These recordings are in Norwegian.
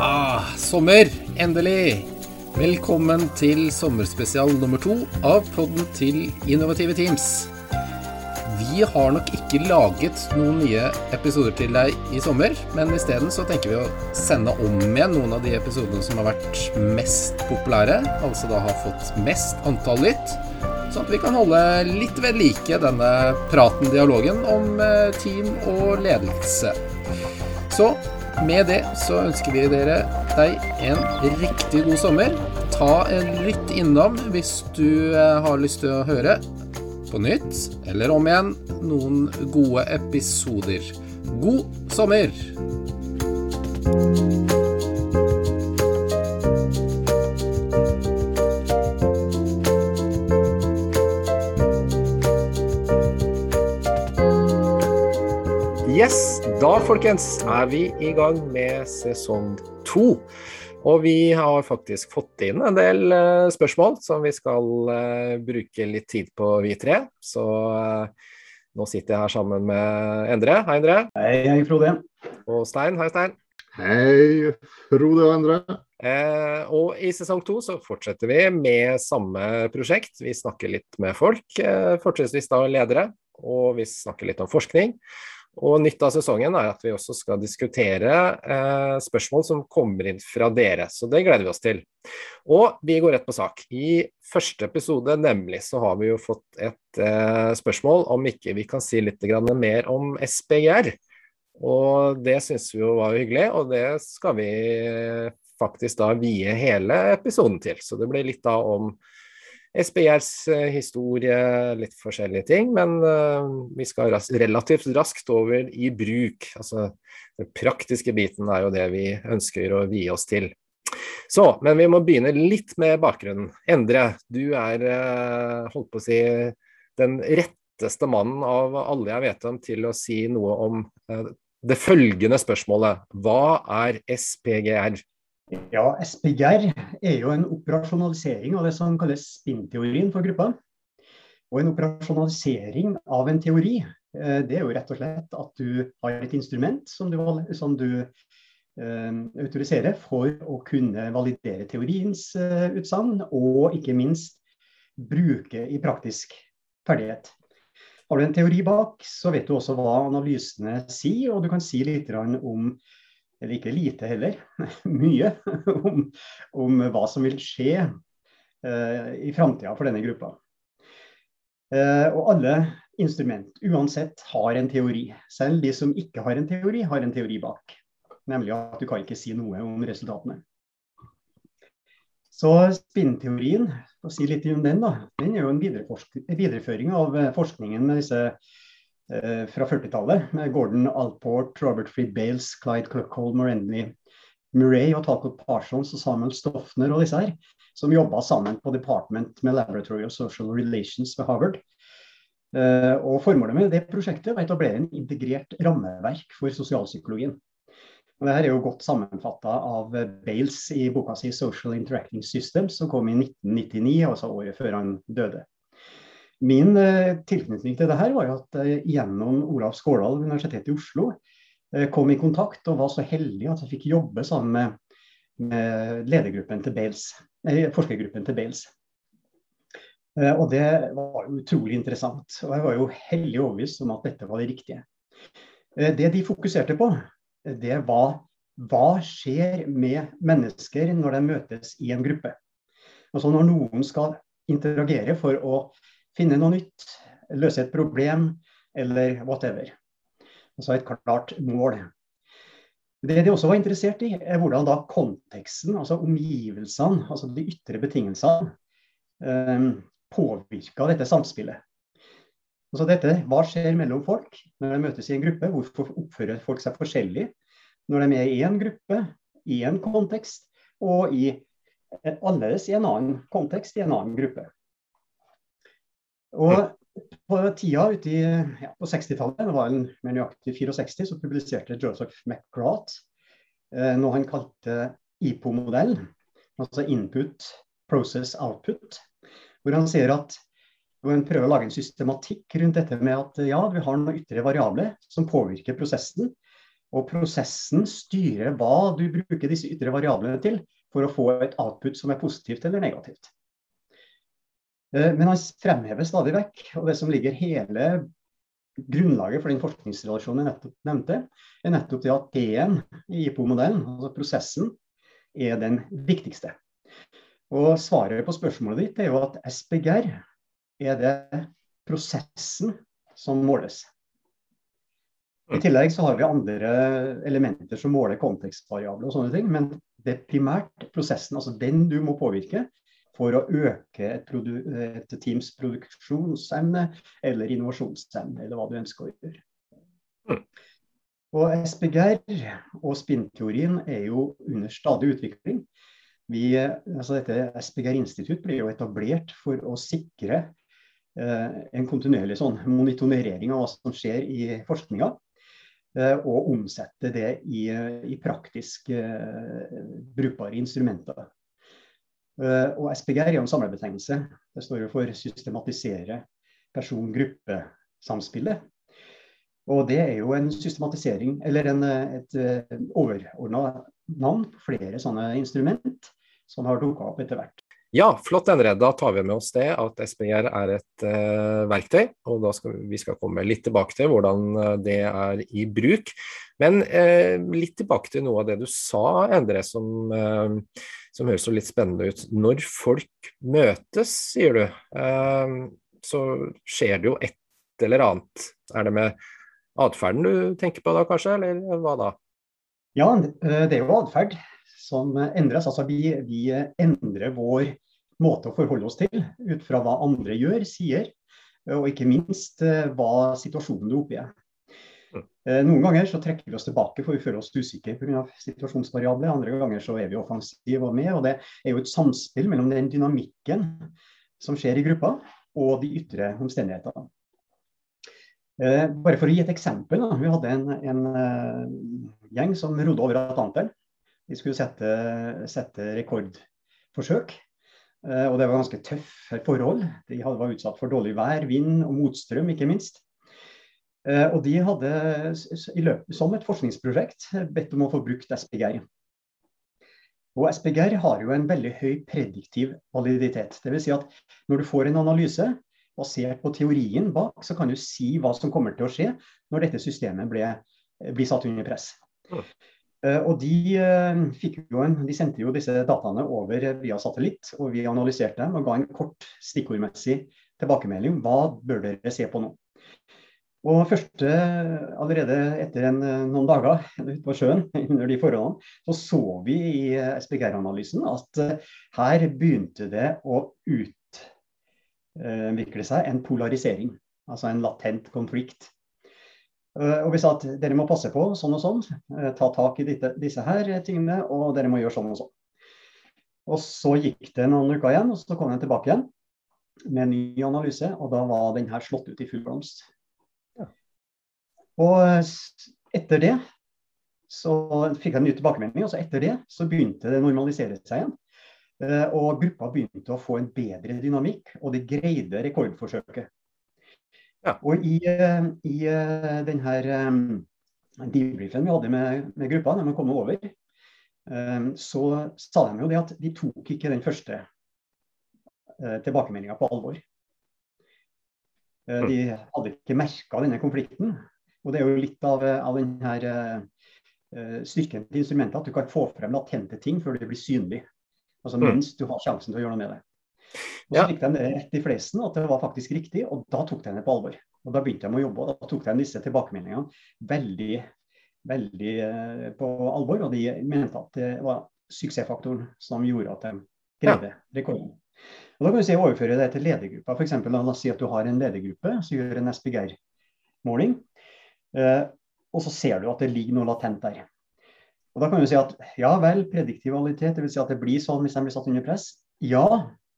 Ah, sommer, endelig! Velkommen til sommerspesial nummer to av podden til Innovative Teams. Vi har nok ikke laget noen nye episoder til deg i sommer, men isteden så tenker vi å sende om igjen noen av de episodene som har vært mest populære, altså da har fått mest antall lytt, sånn at vi kan holde litt ved like denne praten, dialogen om eh, team og ledelse. Så med det så ønsker vi dere deg en riktig god sommer. Ta en lytt innom hvis du eh, har lyst til å høre på nytt eller om igjen noen gode episoder. God sommer! Yes, da folkens er vi i gang med sesong to. Og vi har faktisk fått inn en del eh, spørsmål som vi skal eh, bruke litt tid på, vi tre. Så eh, nå sitter jeg her sammen med Endre. Hei, Endre. Hei, hei, Frode. Og Stein. Hei, Stein. Hei, Frode og Endre. Eh, og i sesong to så fortsetter vi med samme prosjekt. Vi snakker litt med folk, eh, fortrinnsvis da ledere, og vi snakker litt om forskning. Og nytt av sesongen er at vi også skal diskutere eh, spørsmål som kommer inn fra dere, så det gleder vi oss til. Og vi går rett på sak. I første episode nemlig så har vi jo fått et eh, spørsmål om ikke vi kan si litt mer om SPGR. Og det syns vi jo var hyggelig, og det skal vi faktisk da vie hele episoden til. Så det blir litt da om SPRs historie, litt forskjellige ting. Men uh, vi skal relativt raskt over i bruk. Altså den praktiske biten er jo det vi ønsker å vie oss til. Så, men vi må begynne litt med bakgrunnen. Endre, du er, uh, holdt på å si, den retteste mannen av alle jeg vet om til å si noe om det følgende spørsmålet. Hva er SPGR? Ja, SPGR er jo en operasjonalisering av det som kalles spinnteorien for gruppa. Og en operasjonalisering av en teori, det er jo rett og slett at du har et instrument som du, som du eh, autoriserer for å kunne validere teoriens eh, utsagn, og ikke minst bruke i praktisk ferdighet. Har du en teori bak, så vet du også hva analysene sier, og du kan si litt om eller ikke lite heller, mye, om, om, hva som vil skje eh, i framtida for denne gruppa. Eh, og alle instrument, uansett, har en teori. Selv de som ikke har en teori, har en teori bak. Nemlig at du kan ikke si noe om resultatene. Så spinnteorien, for å si litt om den, da, den er jo en videreføring av eh, forskningen med disse fra 40-tallet, med Gordon Alport, Robert Fried Bales, Clyde Cluckholm, Morenny, Murray og Talcott Parsons og Samuel Stoffner og disse her, som jobba sammen på Department med Laboratory of Social Relations ved Harvard. Uh, og Formålet med det prosjektet var å etablere en integrert rammeverk for sosialpsykologien. Og Dette er jo godt sammenfatta av Bales i boka si 'Social Interacting Systems', som kom i 1999, altså året før han døde. Min eh, tilknytning til det her var jo at jeg eh, gjennom Olav Skårdal Universitetet i Oslo eh, kom i kontakt og var så heldig at jeg fikk jobbe sammen med, med ledergruppen til Bales, forskergruppen til Bales. Og det var utrolig interessant. Og jeg var jo hellig overbevist om at dette var det riktige. Det de fokuserte på, det var hva skjer med mennesker når de møtes i en gruppe. Altså når noen skal interagere for å finne noe nytt, løse et problem eller whatever. Altså et klart mål. Det de også var interessert i, er hvordan da konteksten, altså omgivelsene, altså de ytre betingelsene, um, påvirka dette samspillet. Altså dette, Hva skjer mellom folk når de møtes i en gruppe? Hvorfor oppfører folk seg forskjellig når de er i en gruppe, i en kontekst og i annerledes i en annen kontekst, i en annen gruppe. Og på tida ute i, ja, på 60-tallet, det var en mer nøyaktig 64, så publiserte Joseph McGrath eh, noe han kalte IPO-modell, altså Input Process Output, hvor han sier at hvor han prøver å lage en systematikk rundt dette med at ja, vi har noen ytre variabler som påvirker prosessen. Og prosessen styrer hva du bruker disse ytre variablene til for å få et output som er positivt eller negativt. Eh, men han fremhever stadig vekk, og det som ligger hele grunnlaget for den forskningsrelasjonen jeg nettopp nevnte, er nettopp det at T-en i IPO-modellen, altså prosessen, er den viktigste. Og svaret på spørsmålet ditt er jo at SPGR er det prosessen som måles. I tillegg så har vi andre elementer som måler kontekstvariabler og sånne ting. Men det er primært prosessen, altså den du må påvirke for å øke et, et teams produksjonsevne eller innovasjonsevne, eller hva du ønsker å gjøre. Og SPGR og spinnteorien er jo under stadig utvikling. Vi, altså dette SPGR-institutt ble jo etablert for å sikre eh, en kontinuerlig sånn monitorering av hva som skjer i forskninga. Eh, og omsette det i, i praktisk eh, brukbare instrumenter. Eh, og SPGR er jo en samlebetegnelse. Det står jo for systematisere person-gruppe-samspillet. Og det er jo en systematisering, eller en, et overordna navn på flere sånne instrument som har dukka opp etter hvert. Ja, flott Endre. Da tar vi med oss det at SPR er et uh, verktøy. og da skal Vi skal komme litt tilbake til hvordan uh, det er i bruk. Men uh, litt tilbake til noe av det du sa, Endre, som, som høres så litt spennende ut. Når folk møtes, sier du, så skjer det jo et eller annet. Er det med atferden du tenker på da, kanskje, eller hva da? Ja, det er jo atferd som endres. Altså vi, vi, endrer vår måte å forholde oss til ut fra hva andre gjør, sier, og ikke minst eh, hva situasjonen du er oppe i. Mm. Eh, noen ganger så trekker vi oss tilbake for vi føler oss usikre pga. situasjonsvariabler. Andre ganger så er vi offensive og med. og Det er jo et samspill mellom den dynamikken som skjer i gruppa, og de ytre omstendighetene. Eh, bare for å gi et eksempel. Da. Vi hadde en, en gjeng som rodde over Atlanteren. De skulle sette, sette rekordforsøk. Eh, og det var ganske tøffe forhold. De var utsatt for dårlig vær, vind og motstrøm, ikke minst. Eh, og de hadde i løpet, som et forskningsprosjekt bedt om å få brukt SPGR. Og SPGR har jo en veldig høy prediktiv validitet. Dvs. Si at når du får en analyse basert på teorien bak, så kan du si hva som kommer til å skje når dette systemet ble, blir satt under press. Eh, og de, eh, en, de, sendte jo disse dataene over via satellitt, og vi analyserte dem og ga en kort stikkordmessig tilbakemelding. Hva bør dere se på nå? Og første, Allerede etter en, noen dager ute på sjøen under de forholdene, så så vi i SPGR-analysen at eh, her begynte det å utvikle seg en polarisering. Altså en latent konflikt Eh, og vi sa at dere må passe på sånn og sånn, eh, ta tak i disse, disse her tingene, og dere må gjøre sånn og sånn. Og så gikk det noen uker igjen, og så kom den tilbake igjen med en ny analyse, og da var den her slått ut i full blomst. Og eh, etter det så fikk jeg en ny tilbakemelding, og så etter det så begynte det å normalisere seg igjen. Og gruppa begynte å få en bedre dynamikk, og de greide rekordforsøket. Ja. Og i, eh, i eh, denne debriefen vi hadde med, med gruppa, når man kom over, så sa de jo det at de tok ikke den første tilbakemeldinga på alvor. De hadde ikke merka denne konflikten. Og det er jo litt av, av denne uh, styrken til instrumentet at du kan få frem latente ting før det blir synlig. Altså mm. mens du har sjansen til å gjøre noe med det. Og så fikk de det rett i fleisen, at det var faktisk riktig, og da tok de det på alvor. Og Da begynte de å jobbe, og da tok de disse tilbakemeldingene veldig, veldig uh, på alvor. Og de mente at det var suksessfaktoren som gjorde at de greide ja. rekorden. Og Da kan du si overføre det til ledergruppa. Eksempel, la oss si at du har en ledergruppe som gjør en SPGR-måling. Eh, og så ser du at det ligger noe latent der. Og da kan du si at ja vel, prediktivalitet, dvs. Si at det blir sånn hvis de blir satt under press. Ja,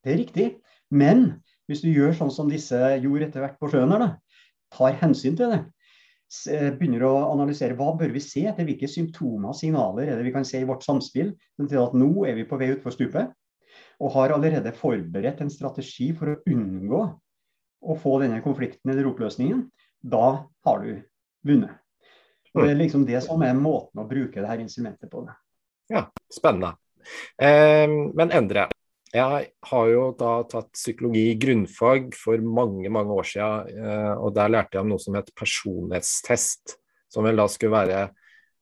det er riktig. Men hvis du gjør sånn som disse gjorde etter hvert på sjøen her, da, tar hensyn til det, begynner å analysere hva bør vi se etter hvilke symptomer og signaler er det vi kan se i vårt samspill til at nå er vi på vei utfor stupet, og har allerede forberedt en strategi for å unngå å få denne konflikten eller oppløsningen, da har du vunnet. Og Det er liksom det som er måten å bruke det her instrumentet på. Det. Ja, spennende. Eh, men Endre, jeg har jo da tatt psykologi i grunnfag for mange, mange år siden, eh, og der lærte jeg om noe som het personlighetstest. Som vel da skulle være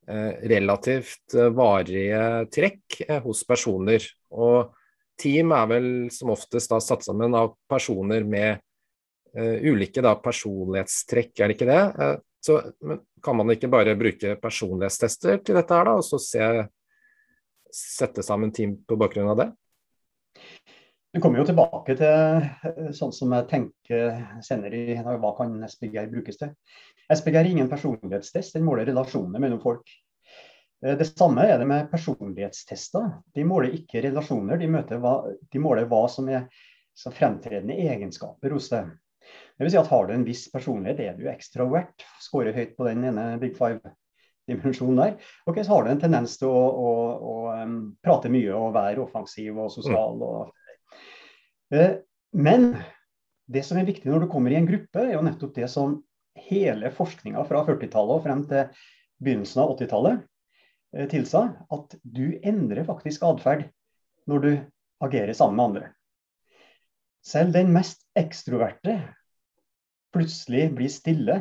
eh, relativt eh, varige trekk eh, hos personer. Og team er vel som oftest da satt sammen av personer med ulike da, personlighetstrekk, er det ikke det? Så kan man ikke bare bruke personlighetstester til dette her, da, og så se, sette sammen team på bakgrunn av det? Vi kommer jo tilbake til eh, sånn som jeg tenker senere i hva kan SPGR brukes til. SPGR er ingen personlighetstest, den måler relasjoner mellom folk. Eh, det samme er det med personlighetstester. De måler ikke relasjoner, de, hva, de måler hva som er fremtredende egenskaper hos deg. Det vil si at Har du en viss personlighet, er du ekstravert, skårer høyt på den ene big five-dimensjonen der, ok, så har du en tendens til å, å, å um, prate mye og være offensiv og sosial. Og, uh, men det som er viktig når du kommer i en gruppe, er jo nettopp det som hele forskninga fra 40-tallet og frem til begynnelsen av 80-tallet uh, tilsa at du endrer faktisk atferd når du agerer sammen med andre. Selv den mest ekstroverte plutselig blir stille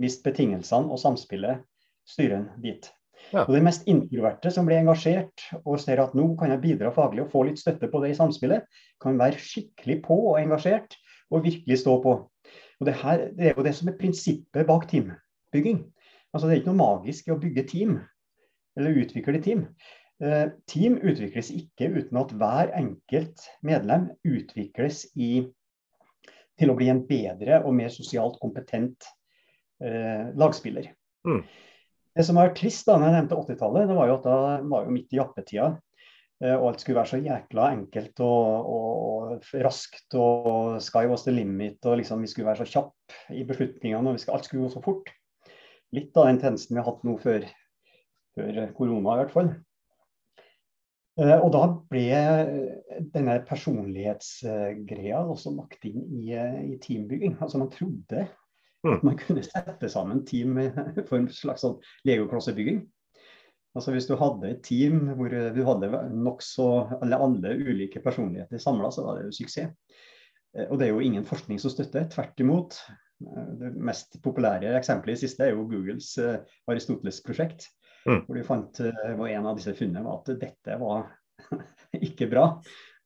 hvis betingelsene og samspillet styrer en dit. Ja. Og de mest introverte som blir engasjert og ser at nå kan jeg bidra faglig og få litt støtte på det i samspillet, kan være skikkelig på og engasjert og virkelig stå på. Og Det, her, det er jo det som er prinsippet bak teambygging. Altså Det er ikke noe magisk i å bygge team eller utvikle team. Eh, team utvikles ikke uten at hver enkelt medlem utvikles i, til å bli en bedre og mer sosialt kompetent eh, lagspiller. Mm. Det som var trist da når jeg nevnte 80-tallet, det var jo at da var jo midt i jappetida. Eh, og alt skulle være så jækla enkelt og, og, og, raskt. Og sky was the limit. Og liksom vi skulle være så kjappe i beslutningene. og Alt skulle gå så fort. Litt av den tendensen vi har hatt nå før før korona i hvert fall. Eh, og da ble denne personlighetsgreia også lagt inn i, i teambygging. Altså Man trodde at mm. man kunne sette sammen team for en slags sånn legoklossebygging. Altså Hvis du hadde et team hvor du hadde nokså alle, alle ulike personligheter samla, så var det jo suksess. Eh, og det er jo ingen forskning som støtter. Tvert imot. Eh, det mest populære eksempelet i siste er jo Googles Aristoteles-prosjekt. Mm. Hvor de fant, eh, var En av disse funnene var at dette var ikke bra.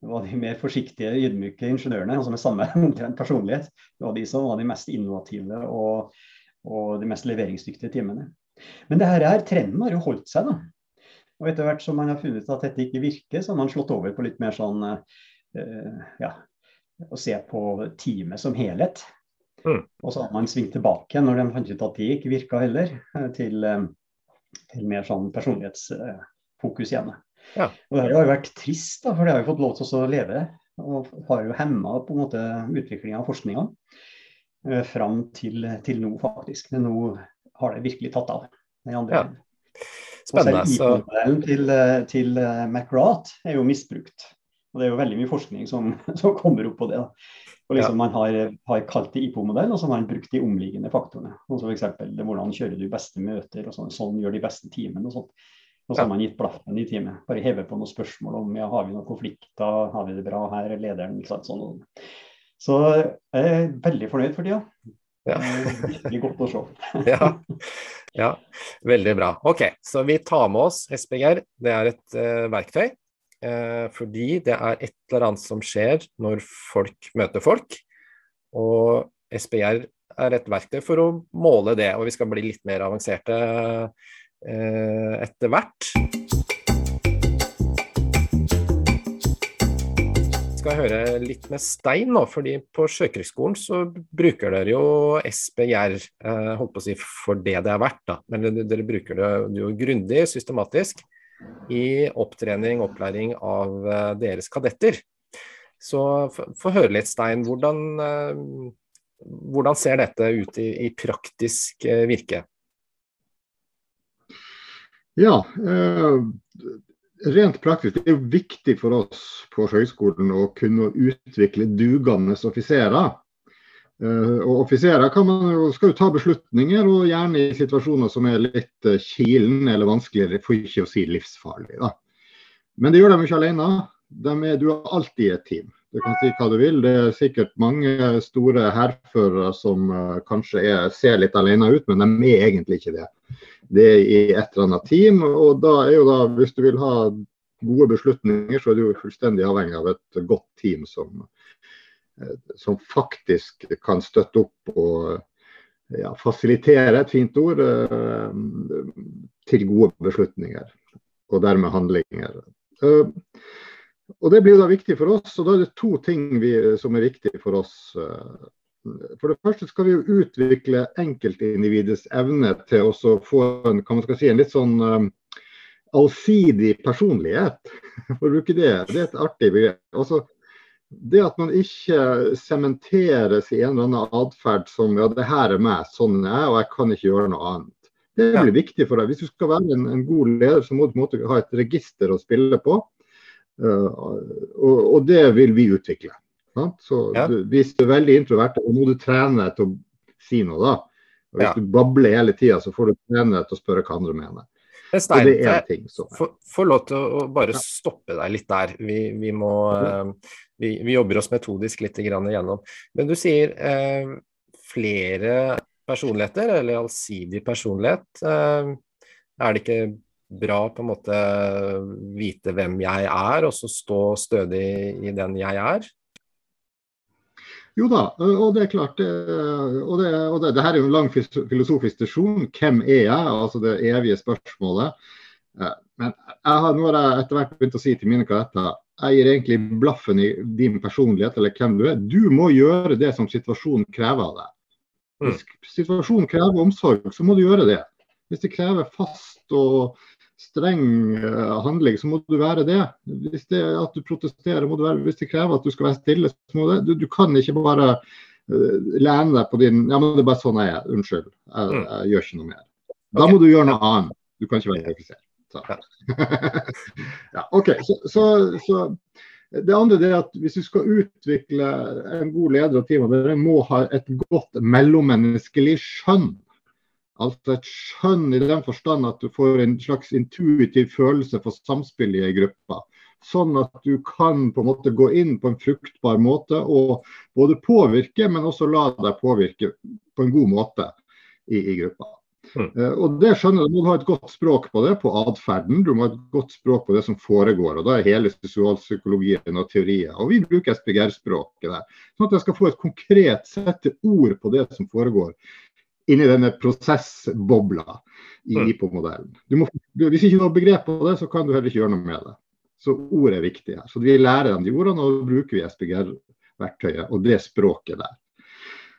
Det var de mer forsiktige, ydmyke ingeniørene altså med samme personlighet. Det var de som var de mest innovative og, og de mest leveringsdyktige timene. Men det her er, trenden har jo holdt seg. da. Og etter hvert som man har funnet at dette ikke virker, så har man slått over på litt mer sånn uh, ja, å se på teamet som helhet. Mm. Og så har man svingt tilbake når de fant ut at det ikke virka heller, til, til mer sånn personlighetsfokus igjen. Ja. Og Det har jo vært trist, da, for det har jo fått lov til å leve. Og har jo hemma på en måte utviklinga av forskninga eh, fram til, til, nå, faktisk. Men nå har det virkelig tatt av. Den andre. Ja. Spennende. Og selv IP-modellen til, eh, til McRath er jo misbrukt. Og Det er jo veldig mye forskning som, som kommer opp på det. da. Og liksom ja. Man har, har kalt det IPO-modell, og så har man brukt de omliggende faktorene. Altså F.eks. hvordan kjører du beste møter, og sånn, sånn gjør de beste timene Og sånt. Og så har man gitt blaffen i teamet. Bare heve på noen spørsmål om ja, har vi noen konflikter, har vi det bra her, lederen, ikke sant, sånn. Så jeg er veldig fornøyd for tida. Ja. Virkelig godt å se. ja. ja. veldig bra. Ok, så vi tar med oss SPGR. Det er et uh, verktøy Eh, fordi det er et eller annet som skjer når folk møter folk. Og SPR er et verktøy for å måle det, og vi skal bli litt mer avanserte eh, etter hvert. skal høre litt med Stein nå, fordi på Sjøkrigsskolen så bruker dere jo SPR, eh, holdt på å si for det det er verdt, da. Men dere bruker det jo grundig, systematisk, i opptrening, opplæring av eh, deres kadetter. Så få høre litt, Stein. Hvordan, eh, hvordan, ser dette ut i, i praktisk eh, virke? Ja, rent praktisk. Det er viktig for oss på høgskolen å kunne utvikle dugende offiserer. Uh, og Offiserer skal jo ta beslutninger, og gjerne i situasjoner som er litt uh, kilen eller vanskeligere, for ikke å si livsfarlig. Da. Men det gjør de ikke alene. De er, du er alltid et team. Du kan si hva du vil. Det er sikkert mange store hærførere som uh, kanskje er, ser litt alene ut, men de er egentlig ikke det. Det er i et eller annet team. og da er jo da, Hvis du vil ha gode beslutninger, så er du fullstendig avhengig av et godt team som, som faktisk kan støtte opp og ja, fasilitere, et fint ord, uh, til gode beslutninger. Og dermed handlinger. Og Det blir jo da viktig for oss. og Da er det to ting vi, som er viktig for oss. Eh, for det første skal vi jo utvikle enkeltindividets evne til å få en, kan man si, en litt sånn allsidig personlighet. For å bruke det. Det er et artig begrep. Altså, det at man ikke sementeres i en eller annen atferd som ja, det her er meg, sånn er jeg, og jeg kan ikke gjøre noe annet. Det blir viktig for deg. Hvis du skal være en, en god leder, så må du på en måte ha et register å spille på. Uh, og, og, det vil vi utvikle. Så ja. du, Hvis du er veldig introvert, og må du trene til å si noe, da. Og hvis ja. du babler hele tida, så får du trene til å spørre hva andre mener. Stein, jeg får lov til å bare stoppe deg litt der. Vi, vi må uh, vi, vi, jobber oss metodisk litt igjennom. Men du sier eh, flere personligheter, eller allsidig personlighet. Eh, er det ikke bra på en måte vite hvem jeg er, og så stå stødig i den jeg er? Jo da, og det er klart. Og det, og det, det her er jo en lang filosofisk diskusjon. Hvem er jeg? Altså det evige spørsmålet. Eh, men jeg har, nå har jeg etter hvert begynt å si til mine kadetter gir egentlig blaffen i din personlighet eller hvem du er. Du må gjøre det som situasjonen krever av deg. Hvis mm. situasjonen krever omsorg, så må du gjøre det. Hvis det krever fast og streng eh, handling, så må du være det. Hvis det er at du protesterer, må du være Hvis det krever at du skal være stille, så må du Du, du kan ikke bare uh, lene deg på din Ja, men det er bare sånn jeg er. Unnskyld. Jeg, mm. jeg gjør ikke noe mer. Da må du gjøre noe annet. Du kan ikke være offiser. ja, OK. Så, så, så, det andre er at hvis du skal utvikle en god leder og teamet, dere må ha et godt mellommenneskelig skjønn. Altså et skjønn i den forstand at du får en slags intuitiv følelse for samspillet i gruppa. Sånn at du kan på en måte gå inn på en fruktbar måte og både påvirke, men også la deg påvirke på en god måte i, i gruppa. Mm. Uh, og det skjønner Du må ha et godt språk på det, på atferden. Du må ha et godt språk på det som foregår. og Da er hele sosialpsykologien og teorier. Og vi bruker SPGR-språket der. Sånn at jeg skal få et konkret sette ord på det som foregår inni denne prosessbobla i mm. IPO-modellen. Hvis ikke du har begrep på det, så kan du heller ikke gjøre noe med det. Så ord er viktig her. Så vi lærer dem de ordene, og bruker vi SPGR-verktøyet og det språket der.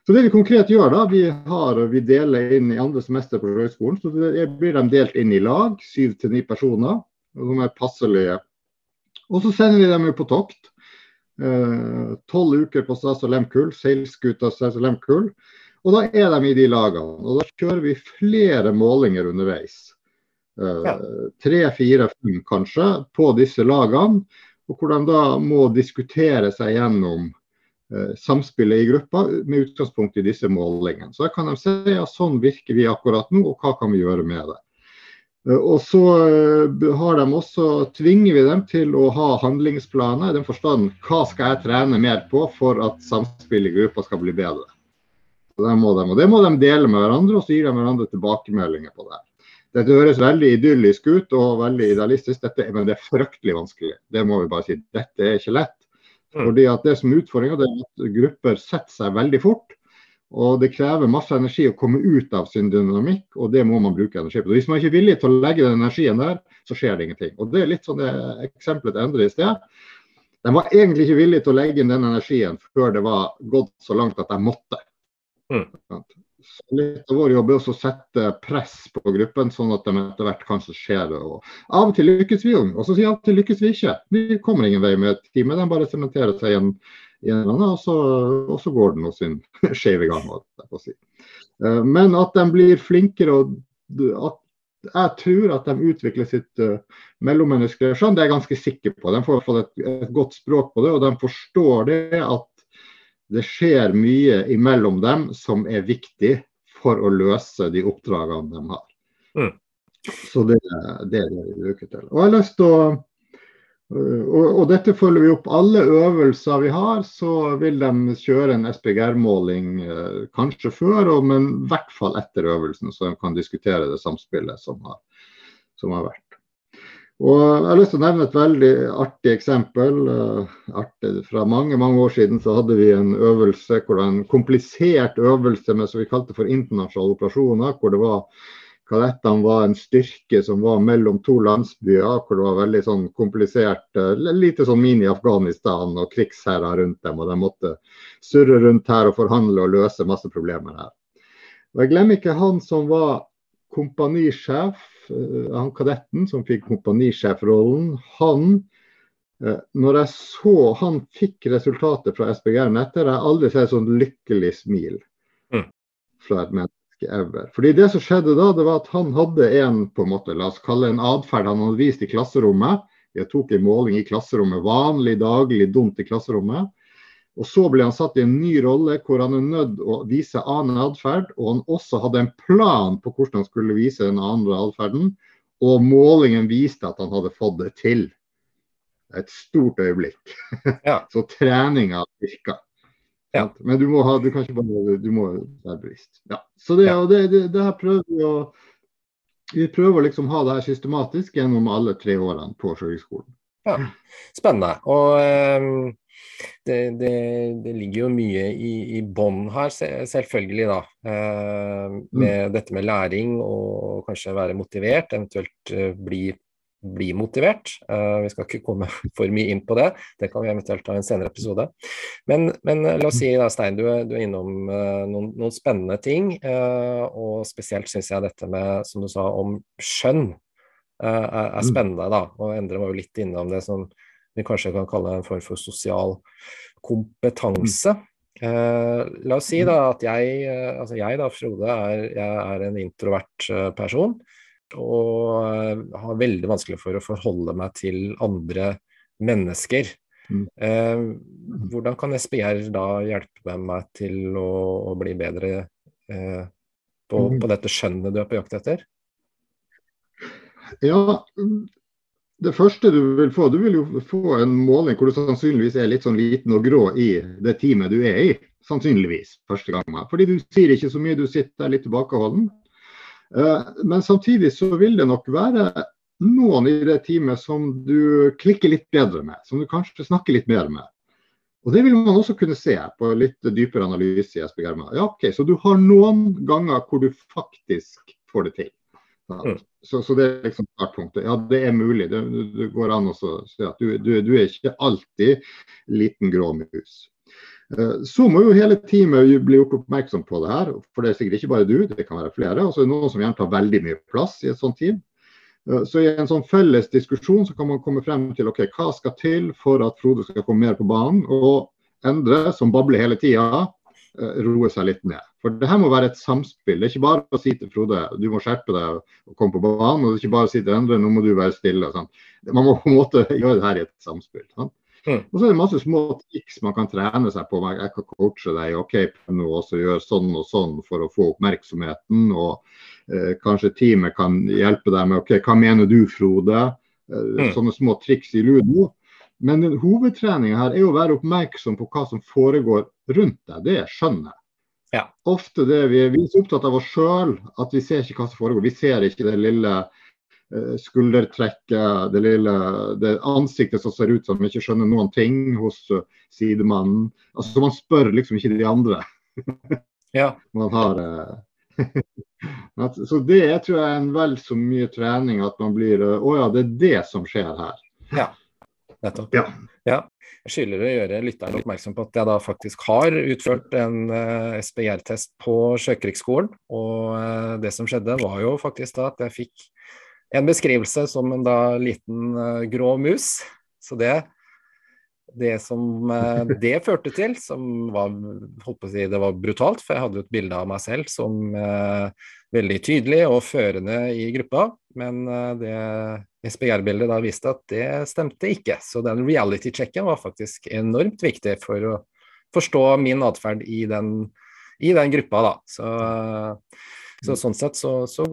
Så det Vi konkret gjør da, vi, har, vi deler inn i andre semester på høgskolen. så det blir de delt inn i lag, syv til ni personer. som er passelige. Og så sender vi dem på tokt. Eh, tolv eh, uker på Stas og Lemkull, seilskuta Stas og Lemkull. Og da er de i de lagene. Og da kjører vi flere målinger underveis. Uh. Tre, fire, fem kanskje på disse lagene. Og hvor de da må diskutere seg gjennom samspillet i gruppa med utgangspunkt i disse målingene. Så da kan de si ja, sånn virker vi akkurat nå, og hva kan vi gjøre med det. Uh, og så har de også, tvinger vi dem til å ha handlingsplaner i den forstand hva skal jeg trene mer på for at samspillet i gruppa skal bli bedre. Det må de, og det må de dele med hverandre, og så gir de hverandre tilbakemeldinger på det. Dette høres veldig idyllisk ut og veldig idealistisk, dette, men det er fryktelig vanskelig. Det må vi bare si. Dette er ikke lett. Mm. Fordi at Det som er utfordringa, er at grupper setter seg veldig fort. Og det krever masse energi å komme ut av sin dynamikk, og det må man bruke energi på. Hvis man ikke er villig til å legge den energien der, så skjer det ingenting. Og Det er litt sånn det eksempelet til Endre i sted. De var egentlig ikke villige til å legge inn den energien før det var gått så langt at de måtte. Mm. Litt av vår jobb er å sette press på gruppen, sånn at de etter hvert kanskje ser det. Og av og til lykkes vi, og så sier av og til lykkes vi ikke. Vi kommer ingen vei med et team. De bare sementerer seg i en, og så, og så går den sin skeive gang. Si. Eh, men at de blir flinkere og at jeg tror at de utvikler sitt uh, mellommenneskelige skjønn, det er jeg ganske sikker på. De får fått et, et, godt språk på det, og de forstår det at det skjer mye imellom dem som er viktig for å løse de oppdragene de har. Mm. Så det, det, er det vi bruker til. Og jeg har lyst til å og, og, dette følger vi opp. Alle øvelser vi har, så vil de kjøre en SPGR-måling eh, kanskje før, og, men i hvert fall etter øvelsen, så de kan diskutere det samspillet som har, som har vært. Og Jeg har lyst til å nevne et veldig artig eksempel. Uh, artig. Fra mange mange år siden så hadde vi en øvelse, en komplisert øvelse med som vi kalte for internasjonale operasjoner. hvor det var Kadettene var en styrke som var mellom to landsbyer, hvor det var veldig sånn komplisert. Eh, lite sånn mini-Afghanistan og krigsherrer rundt dem. Og de måtte surre rundt her og forhandle og løse masse problemer her. Og Jeg glemmer ikke han som var kompanisjef, eh, han kadetten som fikk kompanisjefrollen. Han eh, når jeg så han fikk resultatet fra SPGR etter, har jeg aldri sett sånn lykkelig smil mm. fra et menneske ever. Fordi Det som skjedde da, det var at han hadde en på en måte, la oss kalle en atferd han hadde vist i klasserommet. Jeg tok en måling i klasserommet, vanlig, daglig dumt i klasserommet. Og Så ble han satt i en ny rolle hvor han er nødt å vise annen atferd. Og han også hadde en plan på hvordan han skulle vise den andre atferden. Og målingen viste at han hadde fått det til. Et stort øyeblikk. Ja. Så treninga virka. Ja. Men du må ha, du kan ikke bare, du må være bevisst. Ja. Så det, det, det, det, her prøver vi å vi prøver å liksom ha det her systematisk gjennom alle tre årene på Sjøhøgskolen. Ja, spennende. Og um, det, det, det, ligger jo mye i, i bånn her, selvfølgelig, da. Eh, med mm. dette med læring og kanskje være motivert, eventuelt uh, bli bli motivert. Eh, vi skal ikke komme for mye inn på det, det kan vi eventuelt ta i en senere episode. Men, men uh, la oss si da, Stein, du, du er innom eh, noen, noen, spennende ting. og spesielt syns jeg dette med, som du sa, om skjønn er, er, mm. spennende. da, Og Endre var jo litt innom det som vi kanskje kan kalle en form for sosial kompetanse. la oss si da at jeg, altså jeg da, Frode, er, jeg er en introvert person og eh, har veldig vanskelig for å forholde meg til andre mennesker. Mm. Eh, hvordan kan SPR da hjelpe meg til å, å bli bedre eh, på, mm. på, dette skjønnet du er på jakt etter? Ja, det første du vil få, du vil jo få en måling hvor du sannsynligvis er litt sånn liten og grå i det teamet du er i. Sannsynligvis første gang. Fordi du sier ikke så mye, du sitter litt tilbakeholden. Eh, men samtidig så vil det nok være noen i det teamet som du klikker litt bedre med, som du kanskje snakker litt mer med. Og Det vil man også kunne se på litt dypere analyse i SPGR. Ja, ok, Så du har noen ganger hvor du faktisk får det til. Ja. Så, så, det er liksom startpunktet. Ja, det er mulig. Det, det går an å si at du, du, du, er ikke alltid liten grå mus. Eh, så må jo hele teamet bli gjort oppmerksom på det her. For det er sikkert ikke bare du, det kan være flere. Og så er det noen som gjerne tar veldig mye plass i et sånt team. Eh, så i en sånn felles diskusjon så kan man komme frem til ok, hva skal til for at Frode skal komme mer på banen. Og Endre, som babler hele tida, roer roe seg litt ned. For det her må være et samspill. Det er ikke bare å si til Frode du må skjerpe deg og komme på banen. Og det er ikke bare å si til Endre nå må du være stille. Sånn. Man må på en måte gjøre det her i et samspill. Sånn. Mm. Og så er det masse små triks man kan trene seg på. Jeg kan coache deg ok, nå også gjør sånn og sånn for å få oppmerksomheten. Og eh, kanskje teamet kan hjelpe deg med ok, hva mener du, Frode? Eh, mm. Sånne små triks i ludo. Men hovedtreninga her er å være oppmerksom på hva som foregår rundt deg. Det skjønner jeg. Ja. Ofte det vi, vi er så opptatt av oss sjøl at vi ser ikke hva som foregår. Vi ser ikke det lille Eh, skuldertrekket, det lille det ansiktet som ser ut som ikke skjønner noen ting hos uh, sidemannen. Altså Man spør liksom ikke de andre. ja. Man har eh, Så det jeg tror jeg er en vel så mye trening at man blir Å ja, det er det som skjer her. Ja, nettopp. Ja. ja. Jeg skylder å gjøre lytteren oppmerksom på at jeg da faktisk har utført en uh, SPR-test på Sjøkrigsskolen. Og uh, det som skjedde, var jo faktisk da at jeg fikk en beskrivelse som en da liten uh, grå mus. Så det, det som det førte til, som var holdt på å si, det var brutalt, for jeg hadde jo et bilde av meg selv som veldig tydelig og førende i gruppa, men det SPR-bildet da viste at det stemte ikke. Så den reality-checken var faktisk enormt viktig for å forstå min atferd i, i, den gruppa. da. Så, så mm. sånn sett så, så,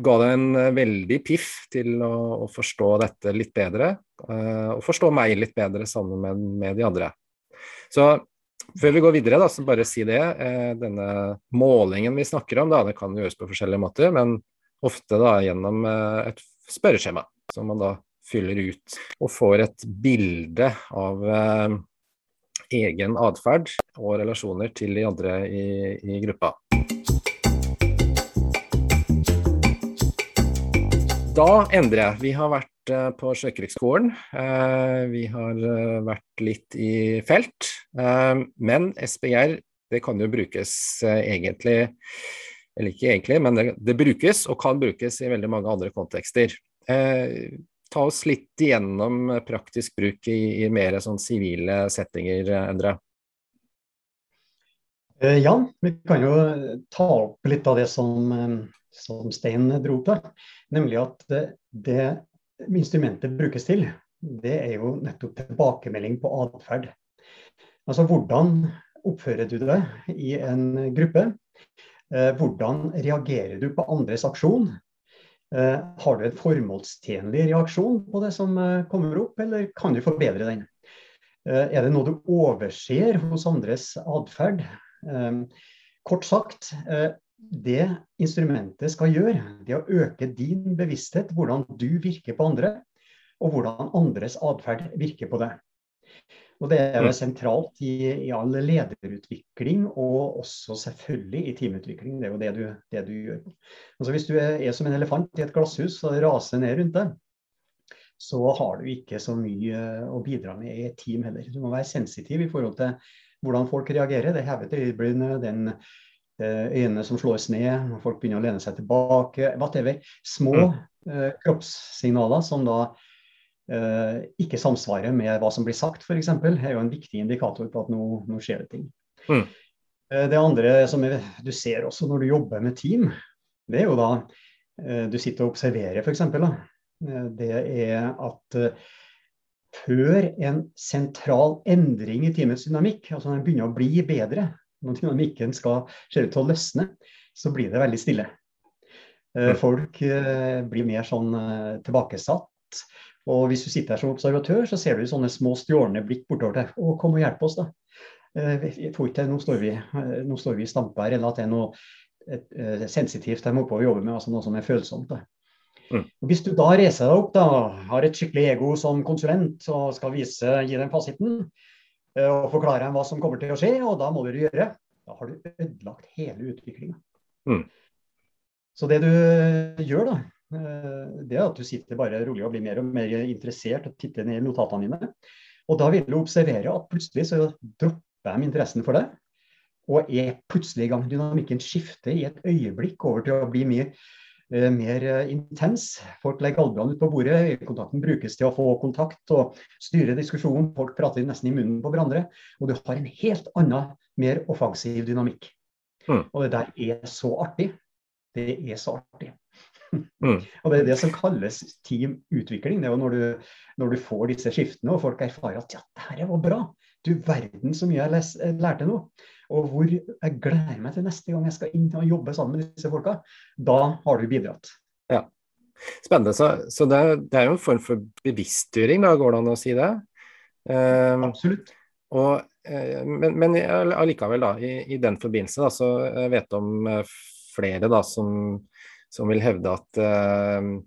ga det en veldig piff til å, å forstå dette litt bedre. Og forstå meg litt bedre sammen med, med, de andre. Så før vi går videre, da, så bare si det. Uh, denne målingen vi snakker om, da, det kan gjøres på forskjellige måter, men ofte da gjennom uh, et spørreskjema som man da fyller ut og får et bilde av eh, egen atferd og relasjoner til de andre i, i gruppa. Da endrer jeg. Vi har vært eh, på Sjøkrigsskolen. Eh, vi har eh, vært litt i felt. Eh, men SBR det kan jo brukes egentlig Eller ikke egentlig, men det, det brukes og kan brukes i veldig mange andre kontekster. Ta oss litt igjennom praktisk bruk i, i mer sånn sivile settinger, Endre. Ja, vi kan jo ta opp litt av det som, som Stein dro på, Nemlig at det instrumentet brukes til, det er jo nettopp tilbakemelding på atferd. Altså hvordan oppfører du deg i en gruppe? Hvordan reagerer du på andres aksjon? Eh, har du en formålstjenlig reaksjon på det som eh, kommer opp, eller kan du forbedre den? Eh, er det noe du overser hos andres atferd? Kort sagt, det instrumentet skal gjøre, det å øke din bevissthet, hvordan du virker på andre, og hvordan andres atferd virker på deg. Og Det er jo mm. sentralt i, i, all lederutvikling, og også selvfølgelig i teamutvikling. Det er jo det du, det du gjør. Altså Hvis du er, er, som en elefant i et glasshus og raser ned rundt deg, så har du ikke så mye å bidra med i et team heller. Du må være sensitiv i forhold til hvordan folk reagerer. Det hevet øyebrynene, den eh, øynene som slås ned, folk begynner å lene seg tilbake. Whatever. Små mm. eh, kroppssignaler som da Eh, ikke samsvarer med hva som blir sagt, f.eks., er jo en viktig indikator på at nå, nå skjer det ting. Mm. Eh, det andre som er, du ser også når du jobber med team, det er jo da eh, du sitter og observerer, f.eks. Det er at før en sentral endring i teamets dynamikk, altså når den begynner å bli bedre, når dynamikken skal se ut til å løsne, så blir det veldig stille. Mm. Folk blir mer sånn tilbakesatt. Og hvis du sitter her som observatør, så ser du sånne små stjålne blikk bortover deg. Å, kom og hjelp oss, da. Eh, ikke, nå, står vi, eh, nå står vi i stampe her, eller at det er noe eh, sensitivt de må på å jobbe med, altså noe som er følsomt. Da. Mm. Hvis du da reiser deg opp, da, har et skikkelig ego som konsulent og skal vise, gi dem fasiten og forklare dem hva som kommer til å skje, og da må du gjøre, da har du ødelagt hele utviklinga. Mm. Så det du gjør, da, Eh, det er at du sitter bare rolig og blir mer og mer interessert og titter ned i notatene dine. Og da vil du observere at plutselig så dropper de interessen for deg, og er plutselig i gang. Dynamikken skifter i et øyeblikk over til å bli mye eh, mer eh, intens. Folk legger albuene ut på bordet, øyekontakten brukes til å få kontakt og styre diskusjonen. Folk prater nesten i munnen på hverandre. Og du har en helt annen, mer offensiv dynamikk. Mm. Og det der er så artig. Det er så artig. Mm. og Det er det som kalles teamutvikling. Det er jo når du, når du, får disse skiftene og folk erfarer at ja, det her var bra. Du verden så mye jeg lærte nå. Og hvor jeg gleder meg til neste gang jeg skal inn og jobbe sammen med disse folka. Da har du bidratt. Ja. Spennende. Så, så det, det, er jo en form for bevisstgjøring, da, går det an å si det? Um, Absolutt. Og, eh, men, men allikevel, da, i, i den forbindelse, da, så jeg vet om eh, flere da, som som vil hevde at uh,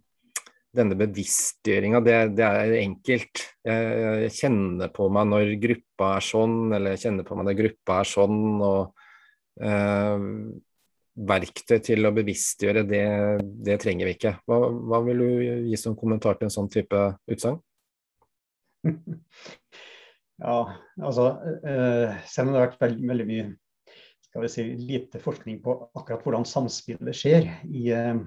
denne bevisstgjøringa, det, det, er enkelt. Jeg, jeg, kjenner på meg når gruppa er sånn, eller jeg kjenner på meg når gruppa er sånn. og eh, Verktøy til å bevisstgjøre, det, det trenger vi ikke. Hva, hva, vil du gi som kommentar til en sånn type utsagn? Ja, altså eh, selv om det har vært veldig, veldig mye skal vi si, lite forskning på akkurat hvordan samspillet skjer i, eh,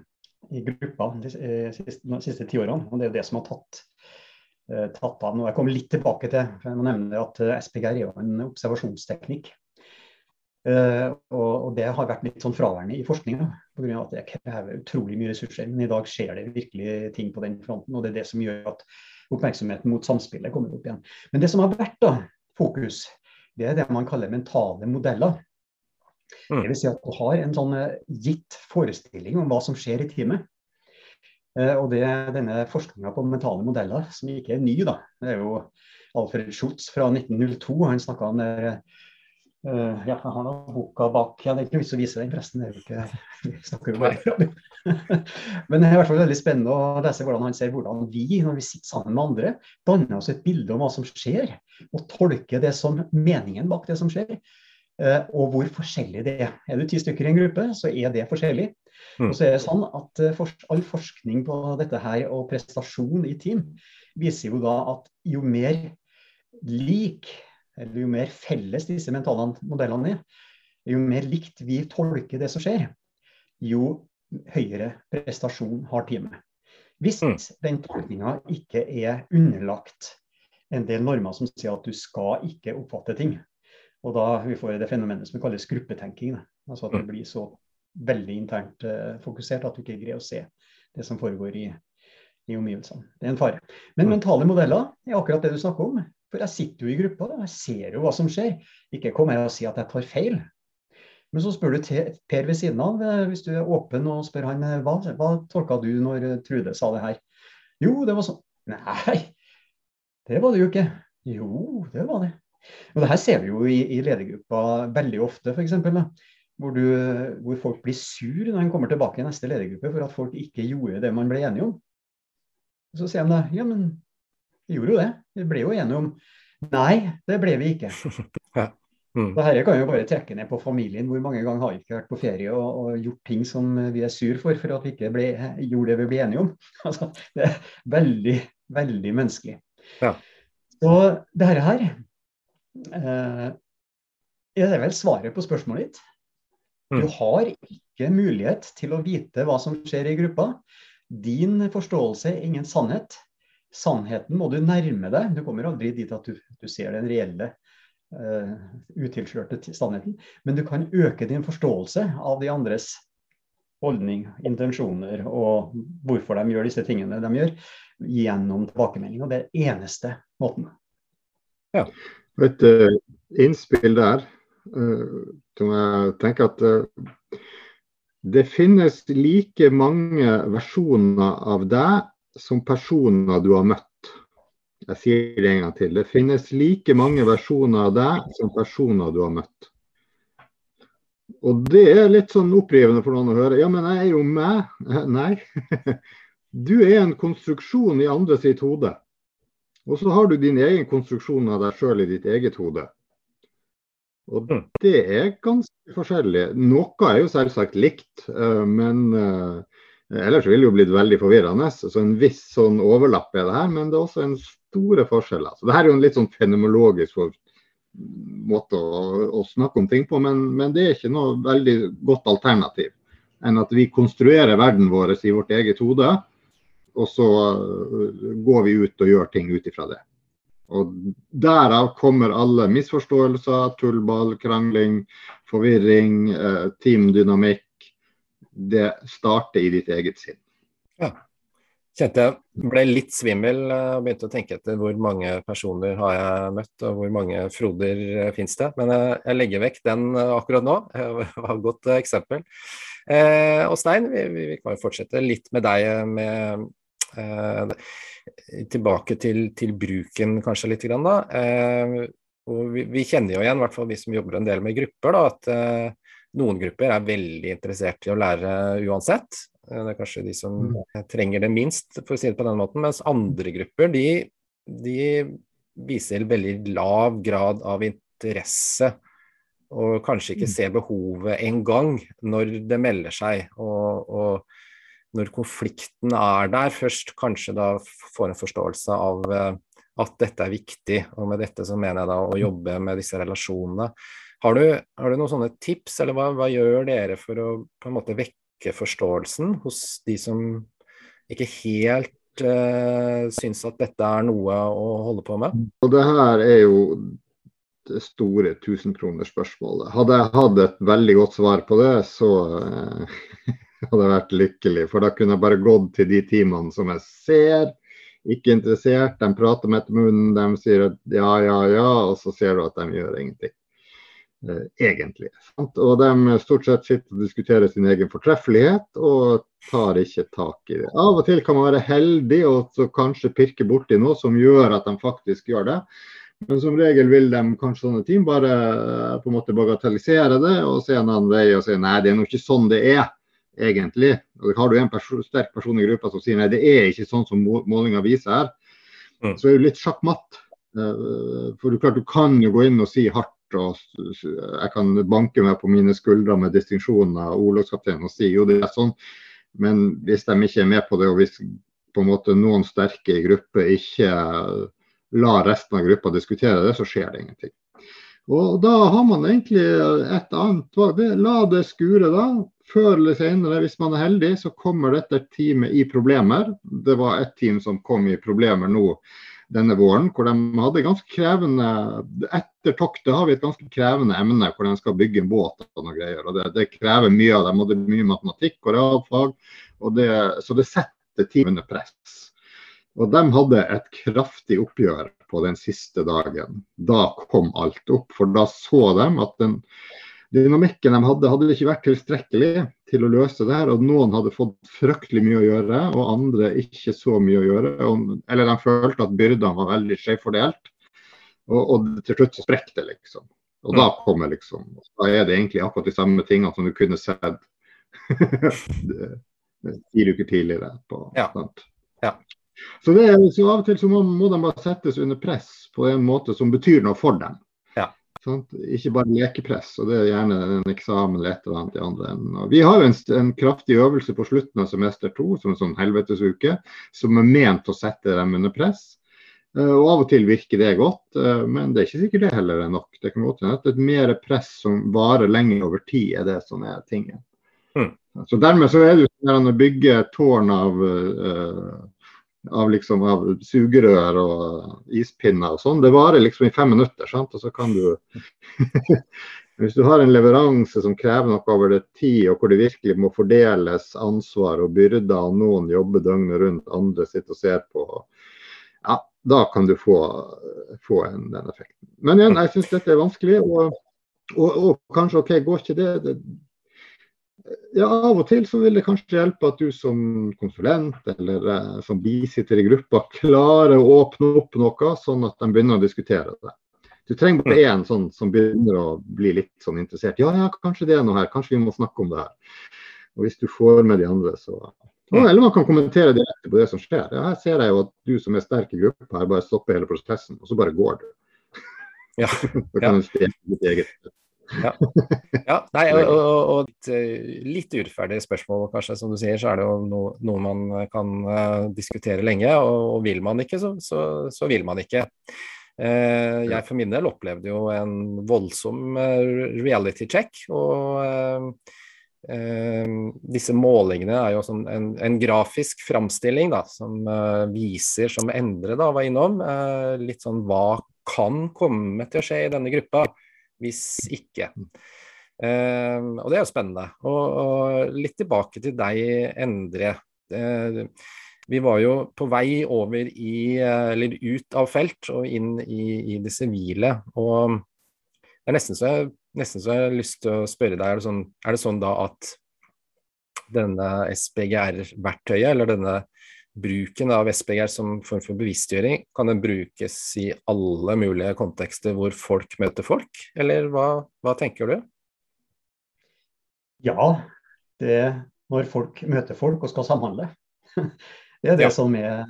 i gruppa de siste, de siste tiårene, og det er jo det som har tatt, tatt av nå. Jeg kommer litt tilbake til for jeg må nevne at SPGR er en observasjonsteknikk. Og, det har vært litt sånn fraværende i forskninga pga. at det krever utrolig mye ressurser. Men i dag skjer det virkelig ting på den fronten, og det er det som gjør at oppmerksomheten mot samspillet kommer opp igjen. Men det som har vært da, fokus, det er det man kaller mentale modeller. Mm. Vil si at du har en sånn eh, gitt forestilling om hva som skjer i teamet. Uh, og det denne forskninga på mentale modeller, som ikke er ny, da. Det er jo Alfred Schutz fra 1902. Han snakka om det Uh, ja, jeg har noen boka bak. Ja, det er ikke vits å vise den, forresten. Det er jo ikke, vi snakker jo Men det er i hvert fall veldig spennende å lese hvordan han ser hvordan vi, når vi sitter sammen med andre, danner oss et bilde om hva som skjer, og tolker det som meningen bak det som skjer. Uh, og hvor forskjellig det er. Er du ti stykker i en gruppe, så er det forskjellig. Mm. Og så er det sånn at for, All forskning på dette her og prestasjon i team viser jo da at jo mer lik eller jo mer felles disse mentale modellene er, jo mer likt vi tolker det som skjer, jo høyere prestasjon har teamet. Hvis mm. den tolkninga ikke er underlagt en del normer som sier at du skal ikke oppfatte ting, og da vi får det fenomenet som kalles gruppetenking. Altså at det mm. blir så veldig internt uh, fokusert at du ikke greier å se det som foregår i, i omgivelsene. Det er en fare. Men mm. mentale modeller er akkurat det du snakker om. For jeg sitter jo i gruppa, og jeg ser jo hva som skjer. Ikke kom her og si at jeg tar feil. Men så spør du Per ved siden av, eh, hvis du er åpen og spør han eh, hva, hva tolka du når Trude sa det her? Jo, det var sånn. Nei, det var det jo ikke. Jo, det var det. Og det her ser vi jo i, i ledergruppa veldig ofte, f.eks. Hvor, du, hvor folk blir sur når en kommer tilbake i neste ledergruppe for at folk ikke gjorde det man ble enige om. Så sier de ja, men vi gjorde jo det. Vi ble jo enige om Nei, det ble vi ikke. mm. Dette kan jo bare trekke ned på familien. Hvor mange ganger har vi ikke vært på ferie og, og, gjort ting som vi er sur for, for at vi ikke ble, gjorde det vi ble enige om? Altså, det er veldig, veldig menneskelig. Ja. Og dette her eh, er det vel svaret på spørsmålet ditt. Du mm. har ikke mulighet til å vite hva som skjer i gruppa. Din forståelse er ingen sannhet. Sannheten må du nærme deg. Du kommer aldri dit at du, du ser den reelle uh, utilslørte sannheten. Men du kan øke din forståelse av de andres holdning, intensjoner og hvorfor de gjør disse tingene de gjør, gjennom tilbakemelding. Og det er eneste måten. Ja. Et uh, innspill der uh, som jeg tenker at uh, det finnes like mange versjoner av deg som personer du har møtt. Jeg sier det en gang til. Det finnes like mange versjoner av deg som personer du har møtt. Og det er litt sånn opprivende for noen å høre. Ja, men jeg er jo meg. Nei. Du er en konstruksjon i andre sitt hode. Og så har du din egen konstruksjon av deg sjøl i ditt eget hode. Og mm. det er ganske forskjellig. Noe er jo selvsagt likt, eh, men eh, Ellers ville det jo blitt veldig forvirrende. Så en viss sånn overlapp er det her, men det er også en store forskjeller. Så det her er jo en litt sånn fenomenologisk måte å, å, snakke om ting på, men, men, det er ikke noe veldig godt alternativ enn at vi konstruerer verden vår i vårt eget hode, og så øh, går vi ut og gjør ting ut ifra det. Og Derav kommer alle misforståelser, tullball, krangling, forvirring, eh, teamdynamikk det starter i ditt eget sinn. Ja. Kjente jeg ble litt svimmel og begynte å tenke etter hvor mange personer har jeg møtt, og hvor mange Froder eh, finnes det. Men jeg, legger vekk den eh, akkurat nå. Det var et godt eksempel. Eh, og Stein, vi, vi, kan jo fortsette litt med deg med eh, Tilbake til, til, bruken kanskje litt, grann. Eh, og vi, vi, kjenner jo igjen, i hvert fall vi som jobber en del med grupper, da, at eh, noen grupper er veldig interessert i å lære uansett. Eh, det er kanskje de som mm. trenger det minst, for å si det på den måten. Mens andre grupper de, de viser veldig lav grad av interesse. Og kanskje ikke se ser behovet engang når det melder seg. Og, og, når konflikten er der, først kanskje da får en forståelse av, eh, at dette er viktig. Og med dette så mener jeg da å jobbe med disse relasjonene. Har du, har du noen sånne tips, eller hva, hva, gjør dere for å på en måte vekke forståelsen hos de som ikke helt uh, syns at dette er noe å holde på med? Og det her er jo det store tusenkronerspørsmålet. Hadde jeg hatt et veldig godt svar på det, så uh, hadde vært lykkelig. For da kunne jeg bare gått til de teamene som jeg ser ikke interessert. De prater med etter munnen, de sier at ja, ja, ja, og så ser du at de gjør ingenting. Eh, egentlig. Sant? Og de stort sett sitter og diskuterer sin egen fortreffelighet og tar ikke tak i det. Av og til kan man være heldig og kanskje pirke borti noe som gjør at de faktisk gjør det. Men som regel vil de kanskje sånne team bare eh, på en måte bagatellisere det og se en annen vei og si nei, det er nå ikke sånn det er egentlig. Og Har du en perso sterk person i gruppa som sier nei, det er ikke sånn som målinga viser her, mm. så er du litt sjakkmatt. Uh, for du, klart, du kan jo gå inn og si hardt, og jeg kan banke meg på mine skuldre med distinksjoner og og si jo det er sånn, men hvis de ikke er med på det, og hvis på en måte noen sterke i gruppe ikke lar resten av gruppa diskutere det, så skjer det ingenting. Og Da har man egentlig et annet valg. La det skure, da. Før eller senere, hvis man er heldig, så kommer dette teamet i problemer. Det var et team som kom i problemer nå denne våren, hvor de hadde ganske krevende Etter toktet har vi et ganske krevende emne hvor de skal bygge en båt og noe greier. og Det, det krever mye av dem. og Det er mye matematikk og realfag. Og det, så det setter teamet under press. Og de hadde et kraftig oppgjør på den siste dagen. Da kom alt opp. For da så de at den dynamikken de hadde, hadde ikke vært tilstrekkelig til å løse det her. Og noen hadde fått fryktelig mye å gjøre, og andre ikke så mye å gjøre. Og, eller de følte at byrdene var veldig skjevfordelt. Og, og til slutt så sprekker det, liksom. Og da mm. kommer liksom Da er det egentlig akkurat de samme tingene som du kunne sett fire uker tidligere. På, ja. ja. Så, det, så, av og til så må, må de bare settes under press på en måte som betyr noe for dem. Sant? Ikke bare lekepress, og det er gjerne en eksamen eller et eller annet i andre enden. Vi har jo en, en, kraftig øvelse på slutten av semester to, som en sånn helvetesuke, som er ment å sette dem under press. Uh, og Av og til virker det godt, uh, men det er ikke sikkert det heller er nok. Det kan godt hende at et mer press som varer lenger over tid, er det som er tingen. Mm. Så Dermed så er det jo sånn å bygge tårn av uh, av, liksom, av sugerør og ispinner og sånn. Det varer liksom i fem minutter. Sant? Og så kan du Hvis du har en leveranse som krever noe over det tid, og hvor det virkelig må fordeles ansvar og byrder, og noen jobber døgnet rundt, andre sitter og ser på, ja, da kan du få, få en, den effekten. Men igjen, jeg syns dette er vanskelig. Og, og, og, kanskje OK, går ikke det, det ja, av og til så vil det kanskje hjelpe at du som konsulent eller eh, som bisitter i gruppa klarer å åpne opp noe, sånn at de begynner å diskutere det. Du trenger bare én sånn som begynner å bli litt sånn interessert. Ja, ja, kanskje det er noe her, kanskje vi må snakke om det her. Og hvis du får med de andre, så ja, Eller man kan kommentere direkte på det som skjer. Ja, her ser jeg jo at du som er sterk i gruppa, her bare stopper hele prosessen, og så bare går du. Ja. så kan du stille ditt eget ja. ja. Nei, og, og, og litt, eh, litt, spørsmål, kanskje. Som du sier, så er det jo noe, noe man kan uh, diskutere lenge. Og, og, vil man ikke, så, så, så vil man ikke. Jeg for min del opplevde jo en voldsom reality check. Og disse målingene er jo sånn en, en grafisk framstilling da, som viser, som Endre da var innom, litt sånn hva kan komme til å skje i denne gruppa hvis ikke. Uh, og det er jo spennende. Og, og, litt tilbake til deg, Endre. Uh, vi var jo på vei over i, eller ut av felt og inn i, i det sivile. Og det er nesten så, jeg, nesten så jeg har lyst til å spørre deg, er det sånn, er det sånn da at denne SPGR-verktøyet, eller denne bruken av SPGR som form for bevisstgjøring, kan den brukes i alle mulige kontekster hvor folk møter folk, eller hva, hva tenker du? Ja, det når folk møter folk og skal samhandle. Det er det, ja. som, er,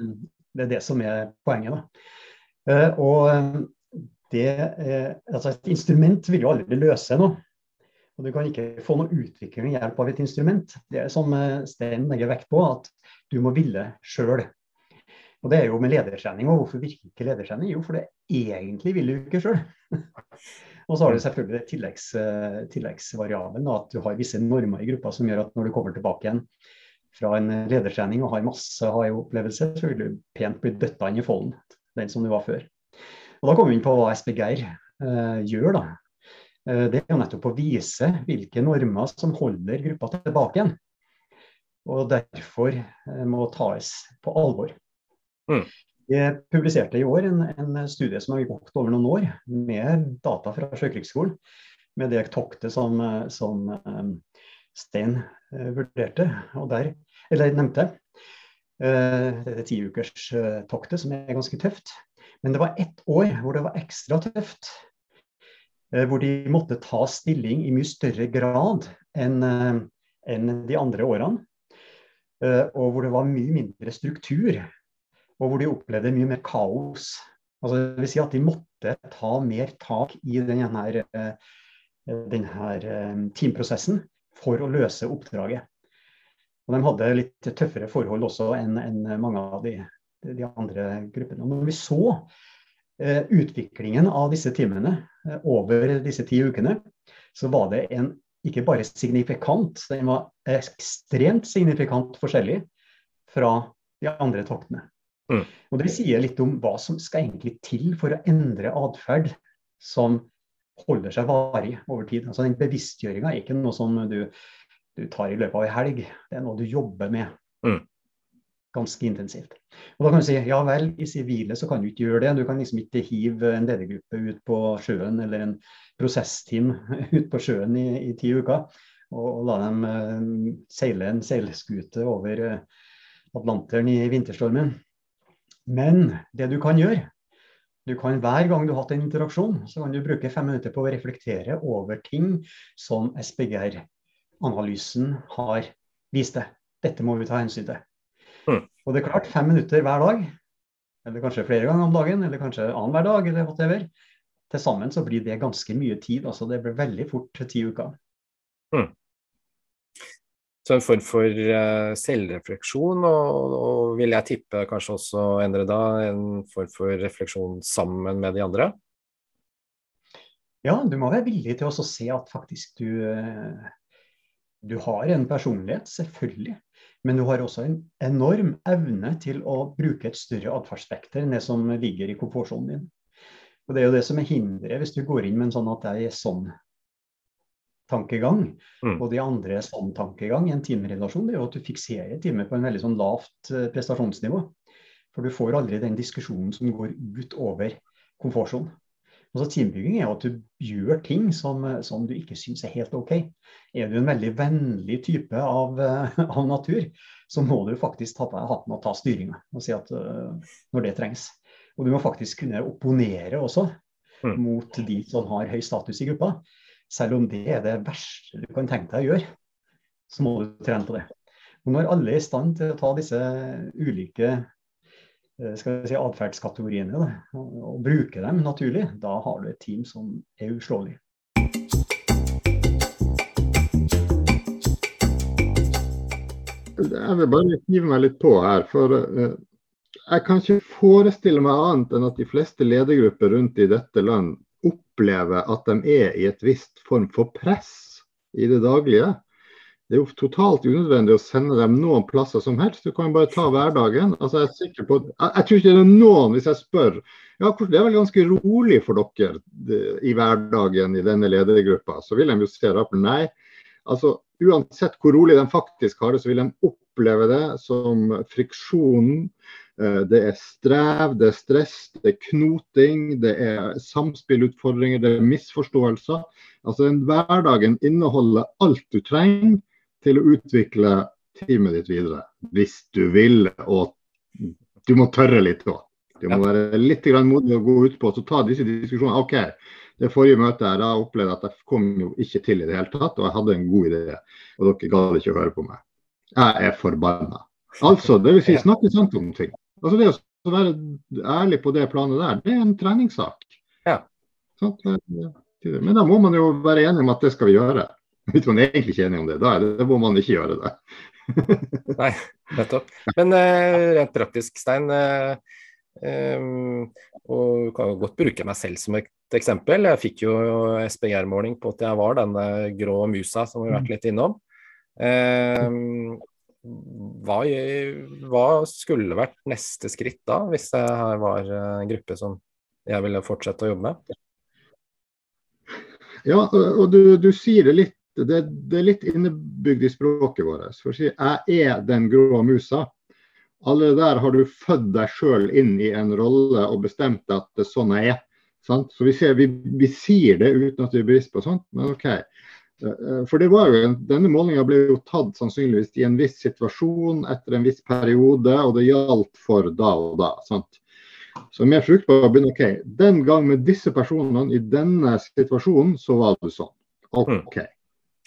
det, er det som er poenget. Da. Eh, og det, altså et instrument vil jo aldri løse noe. Og Du kan ikke få noe utvikling ved hjelp av et instrument. Det er som Stein legger vekt på, at du må ville sjøl. Og det er jo med ledertrening. Og hvorfor virker ikke ledertrening? Jo, for det egentlig vil du ikke sjøl. og så har du selvfølgelig tilleggs, eh, tilleggsvariabelen, at du har visse normer i gruppa som gjør at når du kommer tilbake igjen fra en ledertrening og har masse high-opplevelse, så vil du pent bli døtta inn i folden, den som du var før. Og Da kommer vi inn på hva SPGR eh, gjør. da. Eh, det er jo nettopp å vise hvilke normer som holder gruppa tilbake igjen. Og derfor eh, må tas på alvor. Mm. Jeg publiserte i år en, en, studie som har gått over noen år, med data fra Sjøkrigsskolen. Med det toktet som, som um, Stein vurderte, og der, eller nevnte. Det er tiukerstoktet, som er ganske tøft. Men det var ett år hvor det var ekstra tøft. Uh, hvor de måtte ta stilling i mye større grad enn enn de andre årene. Og hvor det var mye mindre struktur og hvor de opplevde mye mer kaos. Altså, det vil si at de måtte ta mer tak i denne, eh, denne eh, teamprosessen for å løse oppdraget. Og De hadde litt tøffere forhold også enn, mange av de, de, andre gruppene. Og når vi så eh, utviklingen av disse teamene eh, over disse ti ukene, så var det en ikke bare signifikant, den var ekstremt signifikant forskjellig fra de andre toktene. Mm. Og Det sier litt om hva som skal egentlig til for å endre atferd som holder seg varig over tid. Altså den Bevisstgjøringa er ikke noe som du, du, tar i løpet av ei helg, det er noe du jobber med. Ganske intensivt. Og da kan du si ja vel, i sivile så kan du ikke gjøre det. Du kan liksom ikke hive en ledergruppe ut på sjøen eller en prosessteam ut på sjøen i, i ti uker og, og la dem uh, seile en seilskute over uh, Atlanteren i vinterstormen. Men det du kan gjøre, du kan hver gang du har hatt en interaksjon, så kan du bruke fem minutter på å reflektere over ting som SPGR-analysen har vist deg. Dette må vi ta hensyn til. Mm. Og det er klart, fem minutter hver dag, eller kanskje flere ganger om dagen, eller kanskje annenhver dag, eller whatever. Til sammen så blir det ganske mye tid. altså Det blir veldig fort ti uker. Mm. Så en form for uh, selvrefleksjon, og, og, vil jeg tippe kanskje også endre da, en form for refleksjon sammen med de andre? Ja, du må være villig til å se at faktisk du, uh, du har en personlighet, selvfølgelig. Men du har også en enorm evne til å bruke et større atferdsspekter enn det som ligger i komfortsonen din. Og Det er jo det som er hinderet hvis du går inn med en sånn at jeg er sånn tankegang. Mm. Og de andre er sånn tankegang i en timerelasjon, det er jo at du fikserer timer på en veldig sånn lavt uh, prestasjonsnivå. For du får aldri den diskusjonen som går utover komfortsonen. Altså Teambygging er jo at du gjør ting som, som du ikke syns er helt OK. Er du en veldig vennlig type av, uh, av natur, så må du faktisk ta på deg hatten og ta styringa og si at uh, når det trengs. Og du må faktisk kunne opponere også mm. mot de som har høy status i gruppa. Selv om det er det verste du kan tenke deg å gjøre, så må du trene på det. Og når alle er i stand til å ta disse ulike eh, vi si, atferdskategoriene da, og, bruke dem naturlig, da har du et team som er uslåelig. Jeg vil bare hive meg litt på her. for uh, Jeg kan ikke forestille meg annet enn at de fleste ledergrupper rundt i dette land opplever at de er i et visst form for press i det daglige. Det er jo totalt unødvendig å sende dem noen plasser som helst. Du kan jo bare ta hverdagen. Altså, jeg, er sikker på, jeg, jeg tror ikke det er noen, hvis jeg spør ja, Det er vel ganske rolig for dere det, i hverdagen i denne ledergruppa. Så vil de jo se rart nei. Altså, uansett hvor rolig de faktisk har det, så vil de oppleve det som friksjonen Eh, det er strev, det er stress, det er knoting, det er samspillutfordringer, det er misforståelser. Altså den Hverdagen inneholder alt du trenger til å utvikle teamet ditt videre. Hvis du vil, og du må tørre litt òg. Du må være litt modig og gå ut på og ta disse diskusjonene. OK, det forrige møtet her, da opplevde jeg at jeg kom jo ikke til i det hele tatt, og jeg hadde en god idé. Og dere gadd ikke å høre på meg. Jeg er forbanna. Altså, det vil si snakke sant om ting. Altså Det å være ærlig på det planet der, det er en treningssak. Ja. Men da må man jo være enig om at det skal vi gjøre. Hvis man egentlig ikke enig om det, da er det, hvor man ikke gjøre det. Nei, nettopp. Men uh, rent praktisk, Stein. Uh, um, og kan jo godt bruke meg selv som et eksempel. Jeg fikk jo SPGR-måling på at jeg var denne grå musa som vi har vært litt innom. Um, hva, hva, skulle vært neste skritt da, hvis det her var en gruppe som jeg ville fortsette å jobbe med? Ja, og du, du sier det litt. Det, det, er litt innebygd i språket vårt. For å si 'jeg er den grå musa'. Allerede der har du født deg sjøl inn i en rolle og bestemt at det er sånn jeg er. Sant? Så vi, ser, vi, vi, sier det uten at vi er bevisst på sånt, men OK. Eh, for det var jo Denne målinga ble jo tatt sannsynligvis i en viss situasjon etter en viss periode, og det gjaldt for da og da. sant? Så mer fruktbar å begynne OK. Den gang med disse personene i denne situasjonen, så var det sånn. OK.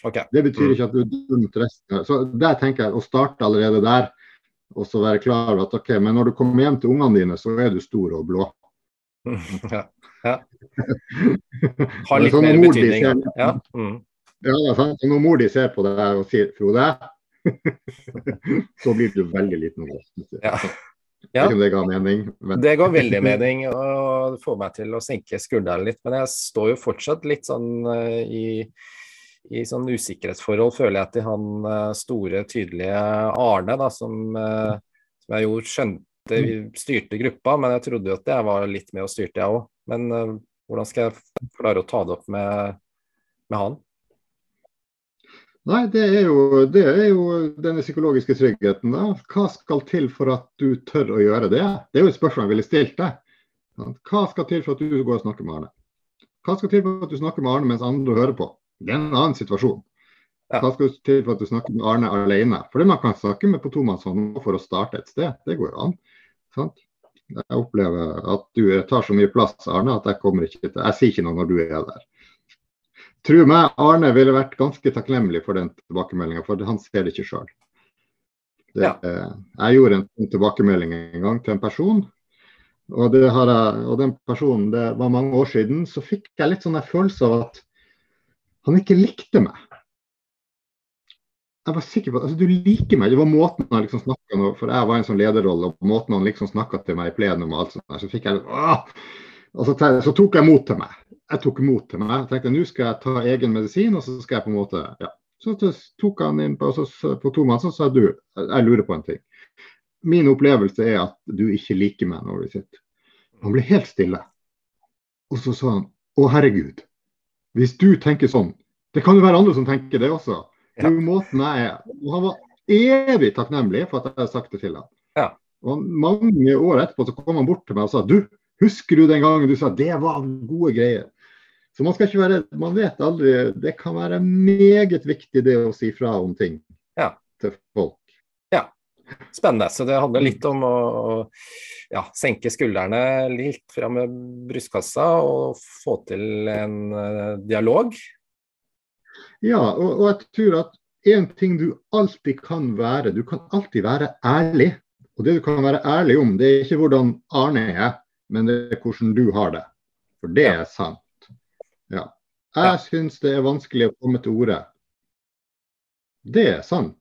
Okay. Det betyr mm. ikke at du er dømt resten. Så der tenker jeg å starte allerede der. Og så være klar over at OK, men når du kommer hjem til ungene dine, så er du stor og blå. Ja. ja. Har litt mer betydning. Ser, ja. Mm. ja, det er sant. Når mor di ser på deg og sier 'Frode', så blir du veldig liten. Ja. Ja, det ga mening. Men... Det ga veldig mening og det får meg til å senke skuldrene litt. Men jeg står jo fortsatt litt sånn uh, i, i sånn usikkerhetsforhold, føler jeg, til han uh, store, tydelige Arne, da, som, uh, som, jeg jo skjønte vi styrte gruppa. Men jeg trodde jo at jeg var litt med og styrte, jeg òg. Men hvordan skal jeg klare å ta det opp med, med han? Nei, det er, jo, det er, jo, denne psykologiske tryggheten. da. Hva skal til for at du tør å gjøre det? Det er jo et spørsmål jeg ville stilt deg. Hva skal til for at du går og snakker med Arne? Hva skal til for at du snakker med Arne mens andre hører på? Det er en annen situasjon. Da skal du til for at du snakker med Arne alene? Fordi man kan snakke med på tomannshånd for å starte et sted. Det går an. Sant? Jeg opplever at du tar så mye plass, Arne, at jeg kommer ikke til Jeg sier ikke noe når du er der. Tro meg, Arne ville vært ganske takknemlig for den tilbakemeldinga, for han ser det ikke sjøl. Ja. Jeg gjorde en tilbakemelding en gang til en person, og, jeg, og, den personen, det var mange år siden, så fikk jeg litt sånn følelse av at han ikke likte meg. Jeg var sikker på at altså, du liker meg. Det var måten han liksom snakka For jeg var en sånn lederrolle, og måten han liksom snakka til meg i plenum og alt sånt, så fikk jeg åh! Og så, så, tok jeg mot til meg. Jeg tok mot til meg. Jeg tenkte nå skal jeg ta egen medisin, og så skal jeg på en måte ja. Så tok han inn på, så, på tomannshånd så sa du jeg lurer på en ting. Min opplevelse er at du ikke liker meg når vi sitter. Han ble helt stille. Og så sa han å herregud, hvis du tenker sånn Det kan jo være andre som tenker det også. Ja. måten jeg er. Og han var evig takknemlig for at jeg hadde sagt det til ham. Ja. Og mange år etterpå så kom han bort til meg og sa du, Husker du den gangen du sa det var gode greier? Så man skal ikke være Man vet aldri. Det kan være meget viktig det å si fra om ting ja. til folk. Spennende. Så det handler litt om å ja, senke skuldrene litt fra med brystkassa og få til en uh, dialog. Ja, og, og jeg tror at en ting du alltid kan være, du kan alltid være ærlig. Og det du kan være ærlig om, det er ikke hvordan Arne er, men det er hvordan du har det. For det er sant. Ja. Jeg syns det er vanskelig å komme til orde. Det er sant.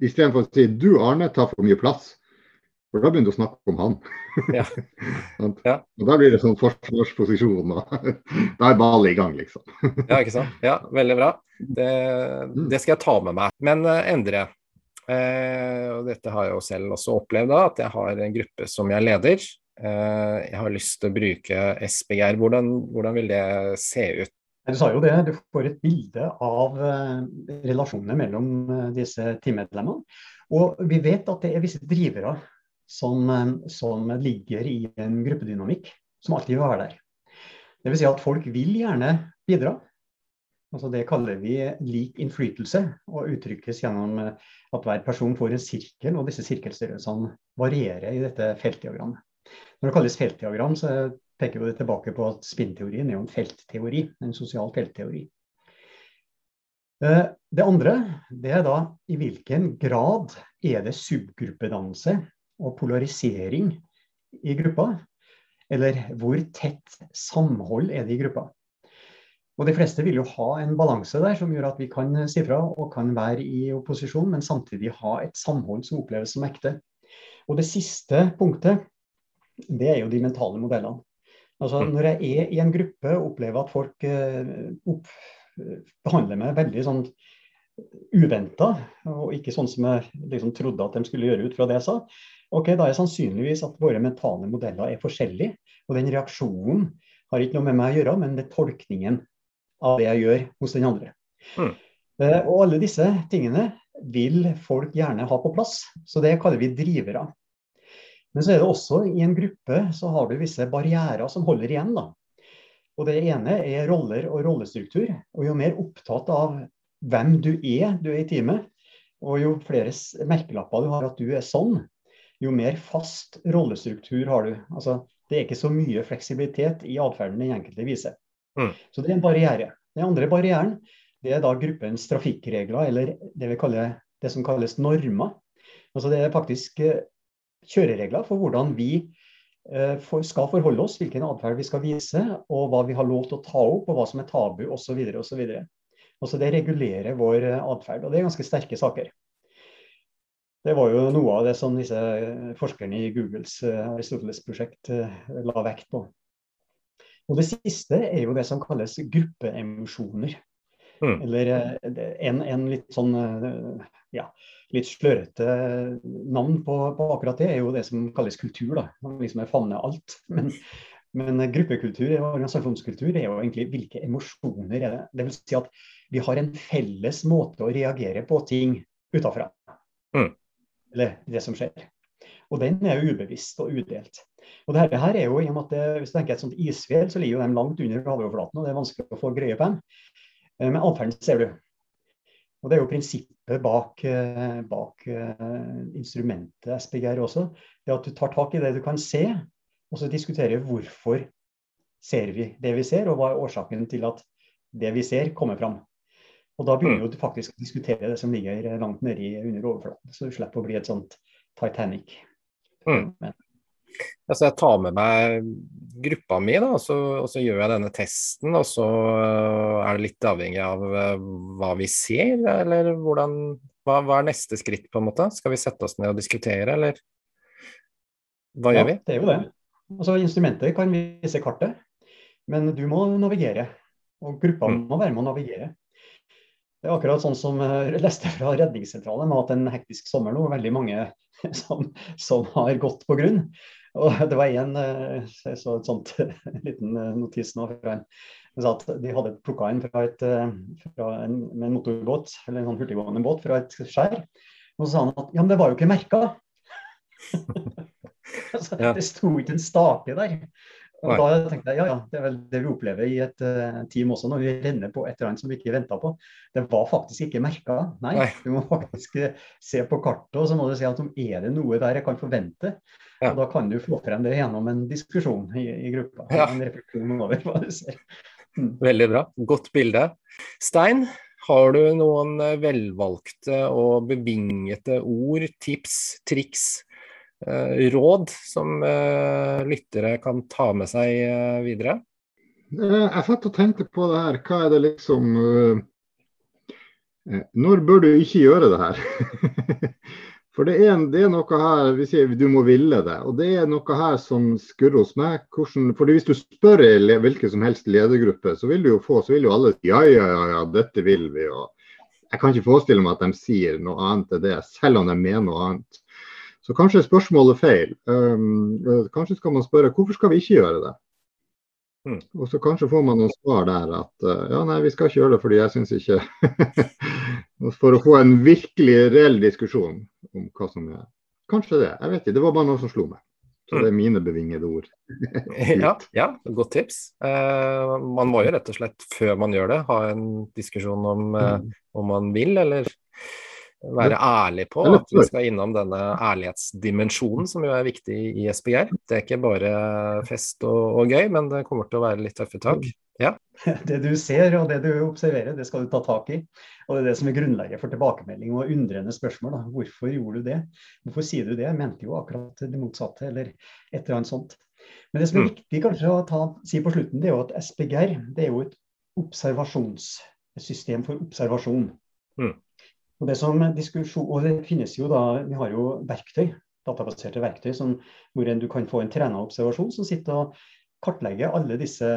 Istedenfor å si du Arne tar for mye plass. For da begynner du å snakke om han. Ja. ja. Og Da blir det sånn forsvarsposisjon. Og da er ballet i gang, liksom. ja, ikke sant. Ja, veldig bra. Det, mm. det, skal jeg ta med meg. Men uh, Endre, uh, og dette har jeg jo selv også opplevd, da, at jeg har en gruppe som jeg leder. Eh, jeg har lyst til å bruke SBGR. Hvordan, hvordan vil det se ut? Du sa jo det, du får et bilde av eh, relasjonene mellom eh, disse teammedlemmene. Og vi vet at det er visse drivere som, som ligger i en gruppedynamikk, som alltid vil være der. Dvs. Si at folk vil gjerne bidra. Altså det kaller vi lik innflytelse, og uttrykkes gjennom at hver person får en sirkel, og disse sirkelstørrelsene varierer i dette feltdiagrammet. Når det kalles feltdiagram, så peker vi tilbake på at spinnteorien er en feltteori, en sosial feltteori. Eh, det andre det er da i hvilken grad er det subgruppedannelse og polarisering i gruppa? Eller hvor tett samhold er det i gruppa? Og de fleste vil jo ha en balanse der som gjør at vi kan si fra og kan være i opposisjon, men samtidig ha et samhold som oppleves som ekte. Og det siste punktet, det er jo de mentale modellene. Altså mm. Når jeg er i en gruppe og opplever at folk eh, opp, behandler meg veldig sånn uventa, og ikke sånn som jeg liksom trodde at de skulle gjøre ut fra det jeg sa, ok, da er sannsynligvis at våre mentale modeller er forskjellige. Og den reaksjonen har ikke noe med meg å gjøre, men det er tolkningen av det jeg gjør hos den andre. Mm. Uh, og alle disse tingene vil folk gjerne ha på plass, så det kaller vi drivere. Men så er det også i en gruppe så har du visse barrierer som holder igjen. da. Og Det ene er roller og rollestruktur. og Jo mer opptatt av hvem du er du er i teamet, og jo flere merkelapper du har at du er sånn, jo mer fast rollestruktur har du. Altså, det er ikke så mye fleksibilitet i atferden den enkelte viser. Mm. Så det er en barriere. Den andre barrieren det er da gruppens trafikkregler, eller det, vi kaller, det som kalles normer. Altså det er faktisk eh, kjøreregler for hvordan vi eh, for, skal forholde oss, hvilken atferd vi skal vise, og hva vi har lov til å ta opp, og hva som er tabu osv. osv. Det regulerer vår eh, atferd, og det er ganske sterke saker. Det var jo noe av det som disse forskerne i Googles Aristoteles-prosjekt la vekt på. Og det siste er jo det som kalles gruppeemosjoner. Mm. Eller eh, en, en, litt sånn eh, ja, litt slørete navn på, på, akkurat det er jo det som kalles kultur. da, liksom er favner alt. Men, men gruppekultur og organisasjonskultur er jo egentlig hvilke emosjoner er det. Det vil si at vi har en felles måte å reagere på ting utafra. Mm. Eller det som skjer. Og den er jo ubevisst og udelt. Og det her er jo, i og med at det, Hvis du tenker et sånt isfjell, så ligger jo de langt under havoverflaten, og det er vanskelig å få greie på dem. Eh, men atferden ser du. Og Det er jo prinsippet bak, eh, bak uh, instrumentet SPGR også. Det at du tar tak i det du kan se, og så diskuterer hvorfor ser vi det vi ser, og hva er årsaken til at det vi ser, kommer fram. Og Da begynner mm. du faktisk å diskutere det som ligger langt nedi under overflaten, så du slipper å bli et sånt Titanic. Mm. Altså jeg tar med meg gruppa mi, da, og så, og så, gjør jeg denne testen. Og så uh, er det litt avhengig av uh, hva vi ser, eller hvordan hva, hva, er neste skritt, på en måte? Skal vi sette oss ned og diskutere, eller hva ja, gjør vi? Det er jo det. Altså Instrumentet kan vise kartet, men du må navigere. Og gruppa mm. må være med å navigere. Det er akkurat sånn som jeg eh, leste fra Redningssentralen, med at en hektisk sommer nå. Veldig mange som, som har gått på grunn. Og det var en eh, Jeg så et sånt liten eh, notis nå fra en sa at de hadde plukka inn fra et, fra en, med en motorbåt, eller en sånn hurtiggående båt fra et skjær. Og så sa han at ja, men det var jo ikke merka. altså, ja. Det sto ikke en stake der. Og da tenkte jeg ja, ja, det er vel det vi opplever i et uh, team også, når vi renner på et eller annet som vi ikke venta på. Det var faktisk ikke merka. Nei, Nei, du må faktisk uh, se på kartet og så må du si at om er det noe der jeg kan forvente. Ja. Og Da kan du få frem det gjennom en diskusjon i, i gruppa. Ja. En refleksjon over hva du ser. Mm. Veldig bra. Godt bilde. Stein, har du noen eh, velvalgte og bevingete ord, tips, triks Eh, råd som eh, lyttere kan ta med seg eh, videre? Jeg satt og tenkte på det her. Hva er det liksom Når bør du ikke gjøre det her? For det er, det er, noe her Vi sier du må ville det. Og det er noe her som skurrer hos meg. Hvordan, fordi Hvis du spør hvilken som helst ledergruppe, så vil du jo få så vil jo alle si ja, ja, ja, ja dette vil vi. Og jeg kan ikke forestille meg at de sier noe annet enn det, selv om de mener noe annet. Så kanskje er spørsmålet feil. Um, kanskje skal man spørre hvorfor skal vi ikke gjøre det? Mm. Og så kanskje får man noen svar der at uh, ja, nei, vi skal ikke gjøre det fordi jeg syns ikke For å få en virkelig reell diskusjon om hva som er Kanskje det. Jeg vet ikke. Det var bare noe som slo meg. Så det er mine bevingede ord. ja, ja, godt tips. Uh, man må jo rett og slett, før man gjør det, ha en diskusjon om uh, om man vil, eller være ærlig på at vi skal innom denne ærlighetsdimensjonen, som jo er viktig i SPGR. Det er ikke bare fest og, og gøy, men det kommer til å være litt tøffe tak. Ja. Det du ser og det du observerer, det skal du ta tak i. Og det er det som er grunnlaget for tilbakemelding og undrende spørsmål. Da. Hvorfor gjorde du det? Hvorfor sier du det? Jeg mente jo akkurat det motsatte, eller et eller annet sånt. Men det som er mm. viktig kanskje å ta, si på slutten, det er jo at SPGR det er jo et observasjonssystem for observasjon. Mm. Og det, som og det finnes jo da, Vi har jo verktøy, databaserte verktøy som, hvor du kan få en trena observasjon som sitter og kartlegger alle disse,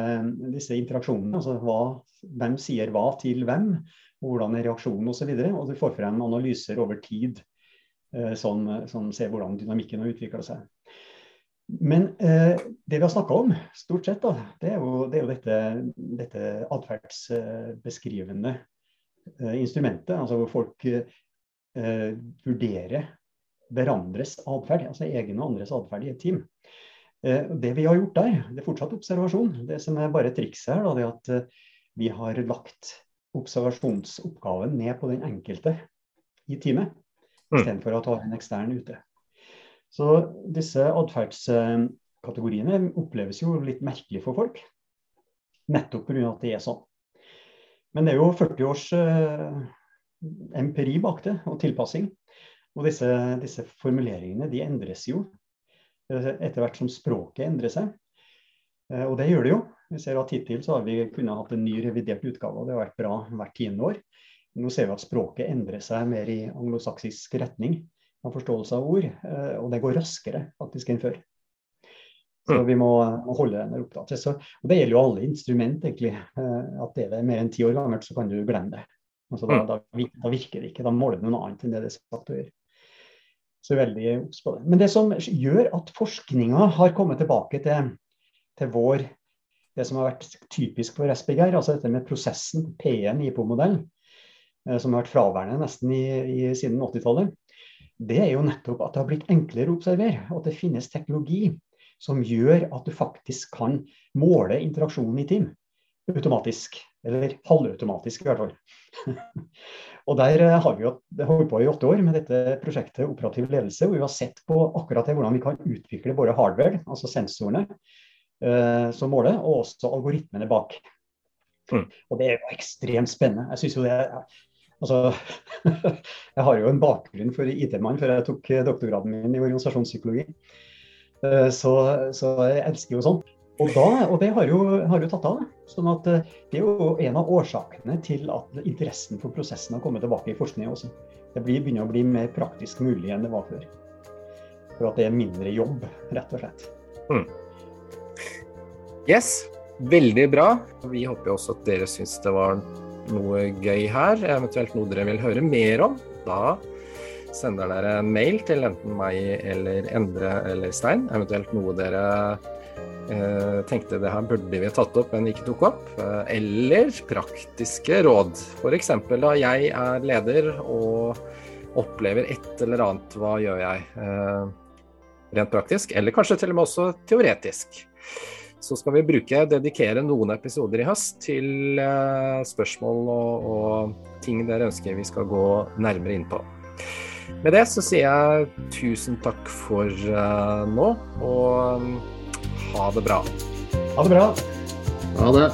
disse interaksjonene. altså hva, Hvem sier hva til hvem, hvordan er reaksjonen osv. Og, så og du får frem analyser over tid eh, som, som ser hvordan dynamikken har utvikla seg. Men eh, det vi har snakka om, stort sett, da, det er jo, det er jo dette, dette atferdsbeskrivende instrumentet. Altså hvor folk eh, vurderer hverandres atferd, altså egen og andres atferd i et team. Eh, det vi har gjort der, det er fortsatt observasjon. Det som er bare trikset her, da, det er at eh, vi har lagt observasjonsoppgaven ned på den enkelte i teamet, mm. istedenfor å ta en ekstern ute. Så disse atferdskategoriene oppleves jo litt merkelig for folk. Nettopp pga. at det er sånn. Men det er jo 40 års uh, empiri bak det, og tilpassing. Og disse, disse, formuleringene de endres jo eh, etter hvert som språket endrer seg. Uh, og det gjør det jo. Vi ser at Hittil så har vi kunnet hatt en ny revidert utgave, og det har vært bra hvert tiende år. Nå ser vi at språket endrer seg mer i anglosaksisk retning av forståelse av ord. Eh, og det går raskere faktisk enn før. Så mm. vi må, må holde den oppdatert. Og det gjelder jo alle instrument, egentlig. At det er mer enn ti år gammelt, så kan du glemme det. Altså, da, mm. da, da, virker det ikke. Da måler du noe annet enn det det er sagt å gjøre. Så veldig obs på det. Men det som gjør at forskninga har kommet tilbake til, til vår det som har vært typisk for SPGR, altså dette med prosessen, P1 IPO-modell, eh, som har vært fraværende nesten i, i, siden 80-tallet, det er jo nettopp at det har blitt enklere å observere. At det finnes teknologi som gjør at du faktisk kan måle interaksjonen i team automatisk. Eller halvautomatisk, i hvert fall. og Der eh, har vi holdt på i åtte år med dette prosjektet Operativ ledelse. hvor Vi har sett på akkurat det, hvordan vi kan utvikle både hardware, altså sensorene eh, som måler, og også algoritmene bak. Mm. Og Det er jo ekstremt spennende. Jeg synes jo det er Altså, jeg har jo en bakgrunn for IT-mann før jeg tok doktorgraden min i organisasjonspsykologi. Eh, så, så jeg elsker jo sånn. Og, da, og det har jo, har jo tatt av. Sånn at eh, Det er jo en av årsakene til at interessen for prosessen har kommet tilbake i forskningen også. Det blir, begynner å bli mer praktisk mulig enn det var før. For at det er mindre jobb, rett og slett. Mm. Yes, veldig bra. Vi håper også at dere syns det var noe gøy her, eventuelt noe dere vil høre mer om, da sender dere en mail til enten meg eller Endre eller Stein, eventuelt noe dere eh, tenkte det her burde vi tatt opp, men ikke tok opp. Eh, eller praktiske råd. F.eks. da jeg er leder og opplever et eller annet, hva gjør jeg? Eh, rent praktisk, eller kanskje til og med også teoretisk så skal vi bruke, dedikere noen episoder i høst til spørsmål og, og, ting dere ønsker vi skal gå nærmere inn på. Med det så sier jeg tusen takk for uh, nå, og um, ha det bra. Ha det bra. Ha det.